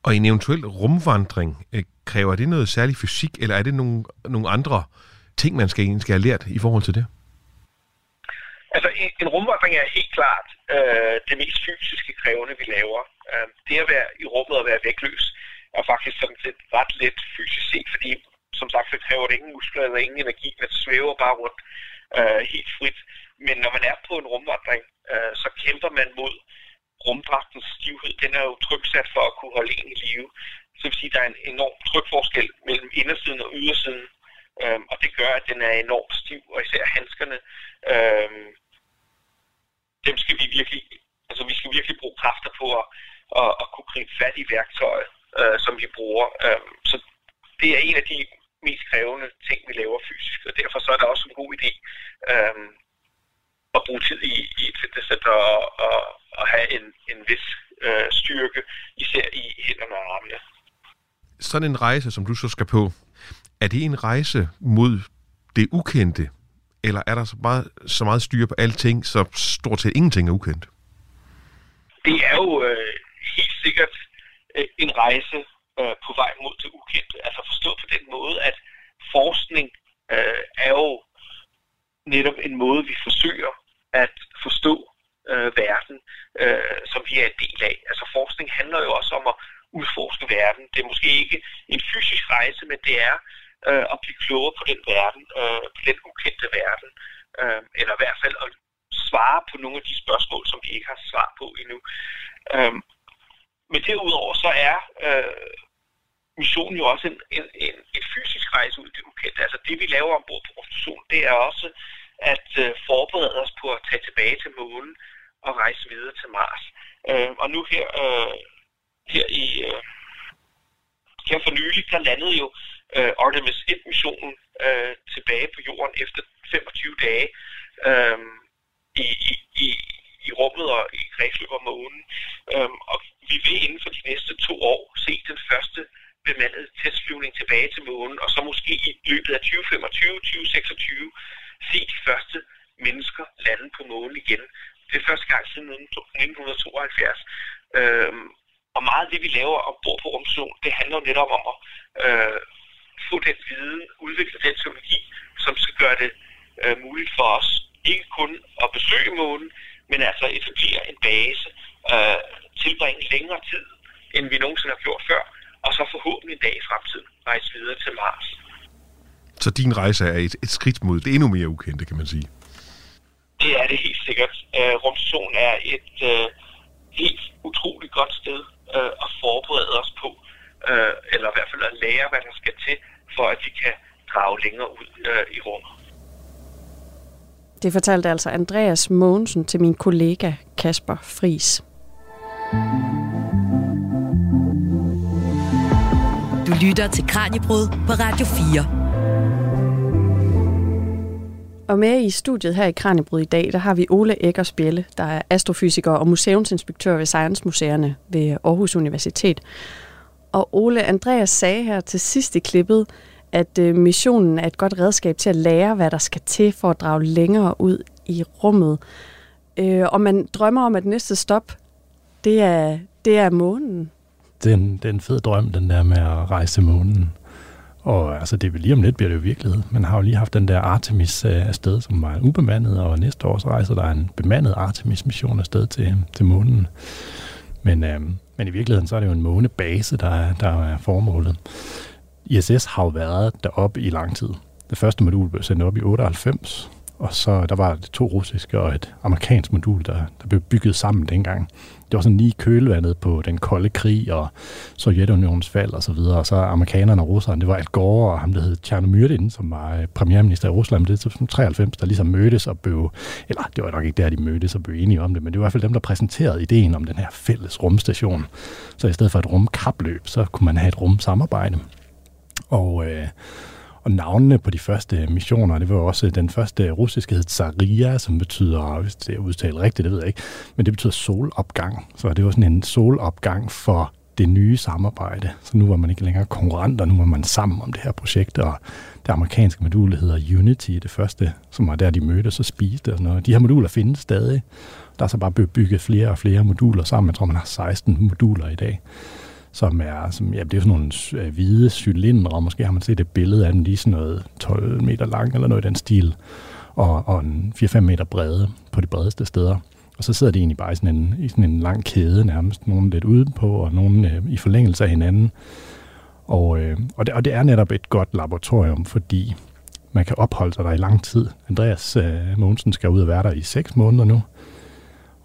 Og en eventuel rumvandring, øh, kræver det noget særlig fysik, eller er det nogle, nogle andre ting, man skal, skal have lært i forhold til det? Altså, en, en rumvandring er helt klart øh, det mest fysiske krævende, vi laver. Øh, det at være i rummet og være vægtløs er faktisk sådan set ret let fysisk set, fordi som sagt, så kræver det ingen muskler eller ingen energi, man svæver bare rundt øh, helt frit. Men når man er på en rumvandring, øh, så kæmper man mod rumdragtens stivhed. Den er jo tryksat for at kunne holde en i live. Så vil sige, at der er en enorm trykforskel mellem indersiden og ydersiden. øhm, og det gør, at den er enormt stiv, og især handskerne, øhm, dem skal vi virkelig, altså vi skal virkelig bruge kræfter på at, at, at kunne gribe fat i værktøjet, øh, som vi bruger. Øhm, så det er en af de mest krævende ting, vi laver fysisk, og derfor så er det også en god idé øhm, at bruge tid i, i et fitnesscenter og, og, og have en, en vis øh, styrke, især i hænderne og armene. Sådan en rejse, som du så skal på, er det en rejse mod det ukendte, eller er der så meget, så meget styr på alting, så stort set ingenting er ukendt? Det er jo øh, helt sikkert øh, en rejse øh, på vej mod det ukendte. Altså forstået på den måde, at forskning øh, er jo netop en måde, vi forsøger at forstå øh, verden, øh, som vi er en del af. Altså forskning handler jo også om at udforske verden. Det er måske ikke en fysisk rejse, men det er øh, at blive klogere på den verden, øh, på den ukendte verden, øh, eller i hvert fald at svare på nogle af de spørgsmål, som vi ikke har svar på endnu. Øh, men derudover så er øh, missionen jo også en, en, en, en fysisk rejse ud i det ukendte. Altså det, vi laver ombord på vores det er også at øh, forberede os på at tage tilbage til månen og rejse videre til Mars. Øh, og nu her, øh, her i øh, her for nylig, der landede jo øh, Artemis 1-missionen øh, tilbage på jorden efter 25 dage øh, i, i, i, i rummet og i kredsløb om månen. Øh, og vi vil inden for de næste to år se den første bemandede testflyvning tilbage til månen, og så måske i løbet af 2025-2026 se de første mennesker lande på månen igen. Det er første gang siden 1972. Øhm, og meget af det, vi laver ombord på rumstationen, det handler jo netop om at øh, få den viden, udvikle den teknologi, som skal gøre det øh, muligt for os ikke kun at besøge månen, men altså etablere en base, øh, tilbringe længere tid, end vi nogensinde har gjort før, og så forhåbentlig en dag i fremtiden rejse videre til Mars. Så din rejse er et, et skridt mod det endnu mere ukendte, kan man sige? Det er det helt sikkert. Uh, rumstationen er et uh, helt utroligt godt sted uh, at forberede os på, uh, eller i hvert fald at lære, hvad der skal til, for at vi kan drage længere ud uh, i rummet. Det fortalte altså Andreas Mogensen til min kollega Kasper Fris. Du lytter til Kranjebrud på Radio 4. Og med i studiet her i Kranjebryd i dag, der har vi Ole Eggers Bjelle, der er astrofysiker og museumsinspektør ved Science Museerne ved Aarhus Universitet. Og Ole Andreas sagde her til sidst i klippet, at øh, missionen er et godt redskab til at lære, hvad der skal til for at drage længere ud i rummet. Øh, og man drømmer om, at næste stop, det er, det er månen. Det er, en, det er en fed drøm, den der med at rejse til månen. Og altså, det vil lige om lidt bliver det jo virkelighed. Man har jo lige haft den der Artemis øh, afsted, som var ubemandet, og næste år så rejser der en bemandet Artemis-mission afsted til, til månen. Men, øh, men i virkeligheden så er det jo en månebase, der der er formålet. ISS har jo været deroppe i lang tid. Det første modul blev sendt op i 98, og så der var det to russiske og et amerikansk modul, der, der blev bygget sammen dengang det var sådan lige kølvandet på den kolde krig og Sovjetunionens fald og så videre. Og så amerikanerne og russerne, det var Al Gore og ham, der hed Tjernomyrdin, som var øh, premierminister i Rusland. Det er 93, der ligesom mødtes og blev, eller det var nok ikke der, de mødtes og blev enige om det, men det var i hvert fald dem, der præsenterede ideen om den her fælles rumstation. Så i stedet for et rumkapløb, så kunne man have et rumsamarbejde. Og øh, og navnene på de første missioner, det var også øh, den første russiske hed Zaria, som betyder, hvis det er udtalt rigtigt, det ved jeg ikke, men det betyder solopgang. Så det var sådan en solopgang for det nye samarbejde. Så nu var man ikke længere konkurrenter, nu var man sammen om det her projekt, og det amerikanske modul hedder Unity, det første, som var der, de mødtes og spiste og sådan noget. De her moduler findes stadig. Der er så bare blevet bygget flere og flere moduler sammen. Jeg tror, man har 16 moduler i dag som er, som, ja, det er sådan nogle øh, hvide cylindre, måske har man set et billede af dem, lige sådan noget 12 meter lang eller noget i den stil, og, og 4-5 meter brede på de bredeste steder. Og så sidder de egentlig bare i sådan en, i sådan en lang kæde nærmest, nogle lidt udenpå, og nogle øh, i forlængelse af hinanden. Og, øh, og, det, og det er netop et godt laboratorium, fordi man kan opholde sig der i lang tid. Andreas øh, Mogensen skal ud og være der i 6 måneder nu.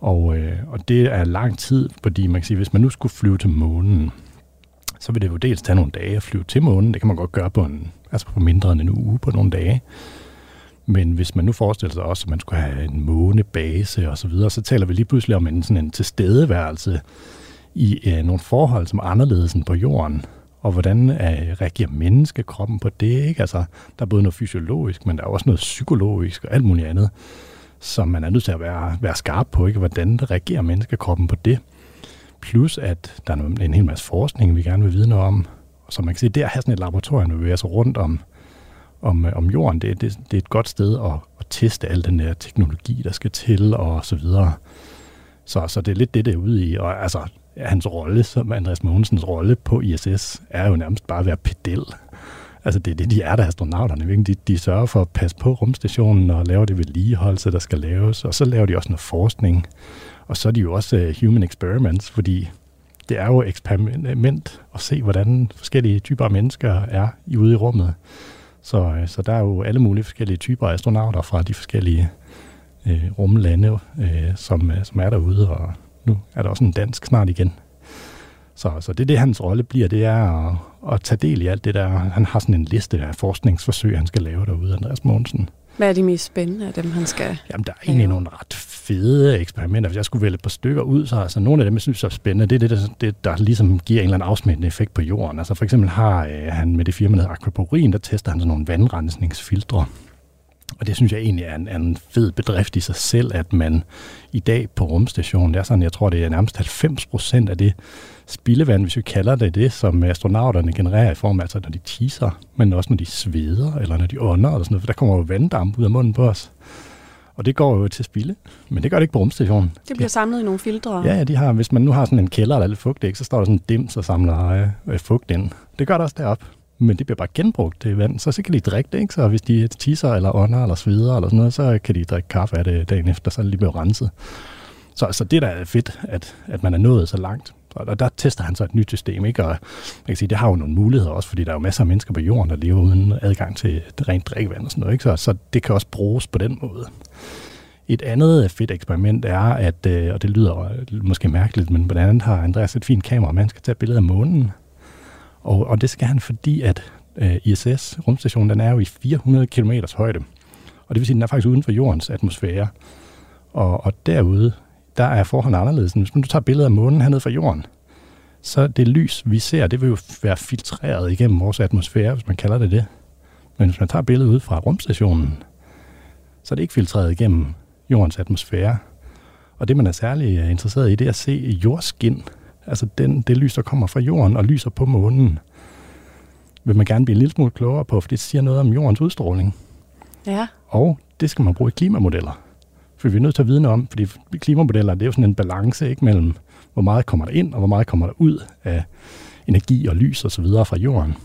Og, øh, og det er lang tid, fordi man kan sige, hvis man nu skulle flyve til månen, så vil det jo dels tage nogle dage at flyve til månen. Det kan man godt gøre på, en, altså på mindre end en uge på nogle dage. Men hvis man nu forestiller sig også, at man skulle have en månebase og så videre, så taler vi lige pludselig om en, sådan en tilstedeværelse i øh, nogle forhold, som er anderledes end på jorden. Og hvordan øh, reagerer menneskekroppen på det? Ikke? Altså, der er både noget fysiologisk, men der er også noget psykologisk og alt muligt andet, som man er nødt til at være, være skarp på. Ikke? Hvordan reagerer menneskekroppen på det? Plus at der er en hel masse forskning, vi gerne vil vide noget om. Så man kan sige, det at have sådan et laboratorium, hvor vi er så rundt om om, øh, om jorden, det, det, det er et godt sted at, at teste al den der teknologi, der skal til, og så videre. Så, så det er lidt det, der er ude i. Og altså, hans rolle, som Andreas Mogensens rolle på ISS, er jo nærmest bare at være pedel. Altså det er det, de er der astronauterne. De, de sørger for at passe på rumstationen og lave det vedligeholdelse, der skal laves. Og så laver de også noget forskning. Og så er de jo også uh, human experiments, fordi det er jo eksperiment at se, hvordan forskellige typer af mennesker er ude i rummet. Så, øh, så der er jo alle mulige forskellige typer af astronauter fra de forskellige øh, rumlande, øh, som, øh, som er derude, og nu er der også en dansk snart igen. Så, så det er det, hans rolle bliver, det er at, at tage del i alt det der. Han har sådan en liste af forskningsforsøg, han skal lave derude, Andreas Mogensen. Hvad er de mest spændende af dem, han skal Jamen, der er egentlig nogle ret fede eksperimenter. Hvis jeg skulle vælge et par stykker ud, så altså, nogle af dem, jeg synes er spændende, det er det, der, det, der ligesom giver en eller anden afsmittende effekt på jorden. Altså for eksempel har øh, han med det firma, der Aquaporin, der tester han sådan nogle vandrensningsfiltre. Og det synes jeg egentlig er en, en fed bedrift i sig selv, at man i dag på rumstationen, det er sådan, jeg tror, det er nærmest 90 procent af det spildevand, hvis vi kalder det det, som astronauterne genererer i form af, altså når de teaser, men også når de sveder, eller når de ånder, eller sådan noget, for der kommer jo vanddamp ud af munden på os. Og det går jo til spilde, men det gør det ikke på rumstationen. Det bliver samlet i nogle filtre? Ja, de har, hvis man nu har sådan en kælder, der er lidt fugtigt, så står der sådan en dims og samler øh, fugt ind. Det gør det også derop men det bliver bare genbrugt det vand, så, så kan de drikke det, ikke? Så hvis de tisser eller ånder eller sveder eller sådan noget, så kan de drikke kaffe af det dagen efter, så er det lige blevet renset. Så, så det der er fedt, at, at man er nået så langt. Og der tester han så et nyt system, ikke? Og jeg kan sige, det har jo nogle muligheder også, fordi der er jo masser af mennesker på jorden, der lever uden adgang til rent drikkevand og sådan noget, ikke? Så, så det kan også bruges på den måde. Et andet fedt eksperiment er, at, øh, og det lyder måske mærkeligt, men blandt andet har Andreas et fint kamera, man skal tage billeder af månen. Og, og det skal han, fordi at øh, ISS, rumstationen, den er jo i 400 km højde. Og det vil sige, at den er faktisk uden for jordens atmosfære. Og, og derude, der er forholdene anderledes. Hvis man tager billeder af månen hernede fra jorden, så det lys, vi ser, det vil jo være filtreret igennem vores atmosfære, hvis man kalder det det. Men hvis man tager billedet ud fra rumstationen, så er det ikke filtreret igennem jordens atmosfære. Og det, man er særlig øh, interesseret i, det er at se jordskin, altså den, det lys, der kommer fra jorden og lyser på månen, vil man gerne blive en lille smule klogere på, for det siger noget om jordens udstråling. Ja. Og det skal man bruge i klimamodeller. For vi er nødt til at vide noget om, fordi klimamodeller, det er jo sådan en balance ikke, mellem, hvor meget kommer der ind, og hvor meget kommer der ud af energi og lys og så videre fra jorden.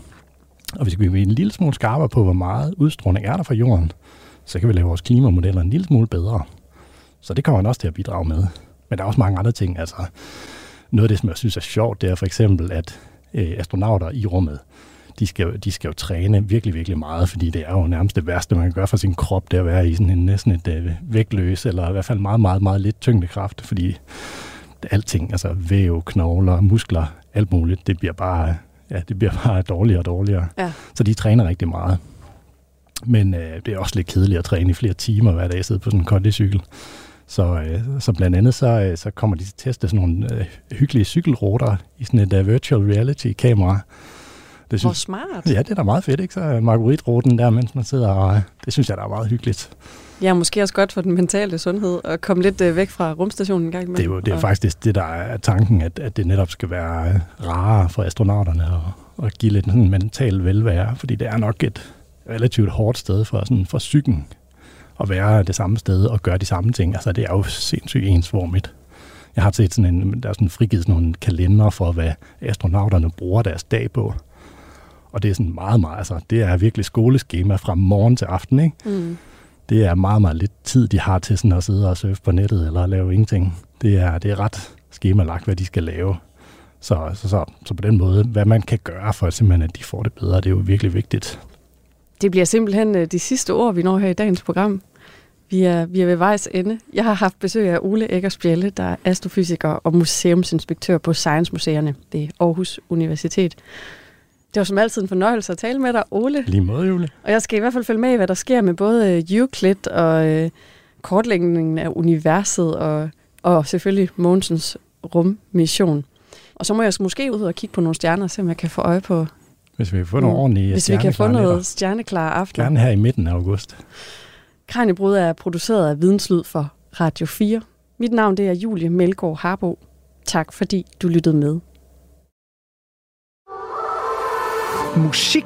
Og hvis vi bliver en lille smule skarpere på, hvor meget udstråling er der fra jorden, så kan vi lave vores klimamodeller en lille smule bedre. Så det kommer man også til at bidrage med. Men der er også mange andre ting. Altså, noget af det, som jeg synes er sjovt, det er for eksempel, at øh, astronauter i rummet, de skal, de skal jo træne virkelig, virkelig meget, fordi det er jo nærmest det værste, man kan gøre for sin krop, det er at være i sådan en næsten et øh, vægtløs, eller i hvert fald meget, meget, meget lidt tyngdekraft, fordi alting, altså væv, knogler, muskler, alt muligt, det bliver bare, ja, det bliver bare dårligere og dårligere. Ja. Så de træner rigtig meget. Men øh, det er også lidt kedeligt at træne i flere timer hver dag, sidde på sådan en kondicykel. Så, øh, så blandt andet så, øh, så kommer de til at teste sådan nogle øh, hyggelige cykelruter i sådan et uh, virtual reality kamera. Det synes, Hvor smart. Ja, det er da meget fedt, ikke? Så margaritruten der, mens man sidder og... Øh, det synes jeg, der er meget hyggeligt. Ja, måske også godt for den mentale sundhed at komme lidt øh, væk fra rumstationen en gang imellem. Det er jo det er og... faktisk det, der er tanken, at, at det netop skal være øh, rarere for astronauterne at, at give lidt sådan mental velvære, fordi det er nok et relativt hårdt sted for, sådan, for psyken at være det samme sted og gøre de samme ting. Altså, det er jo sindssygt ensformigt. Jeg har set sådan en, der er sådan frigivet sådan nogle kalender for, hvad astronauterne bruger deres dag på. Og det er sådan meget, meget, altså det er virkelig skoleskema fra morgen til aften, ikke? Mm. Det er meget, meget lidt tid, de har til sådan at sidde og surfe på nettet eller lave ingenting. Det er, det er ret skemalagt, hvad de skal lave. Så, så, så, så på den måde, hvad man kan gøre for simpelthen, at de får det bedre, det er jo virkelig vigtigt. Det bliver simpelthen øh, de sidste ord, vi når her i dagens program. Vi er, vi er ved vejs ende. Jeg har haft besøg af Ole Eggers Bjelle, der er astrofysiker og museumsinspektør på Science Museerne ved Aarhus Universitet. Det var som altid en fornøjelse at tale med dig, Ole. Lige måde, Julie. Og jeg skal i hvert fald følge med i, hvad der sker med både øh, Euclid og øh, kortlægningen af universet og, og selvfølgelig Mogensens rummission. Og så må jeg måske ud og kigge på nogle stjerner, så jeg kan få øje på... Hvis vi kan få nogle ordentlige Hvis vi kan få noget stjerneklare aftener. Gerne her i midten af august. Kranjebrud er produceret af Videnslyd for Radio 4. Mit navn det er Julie Melgaard Harbo. Tak fordi du lyttede med. Musik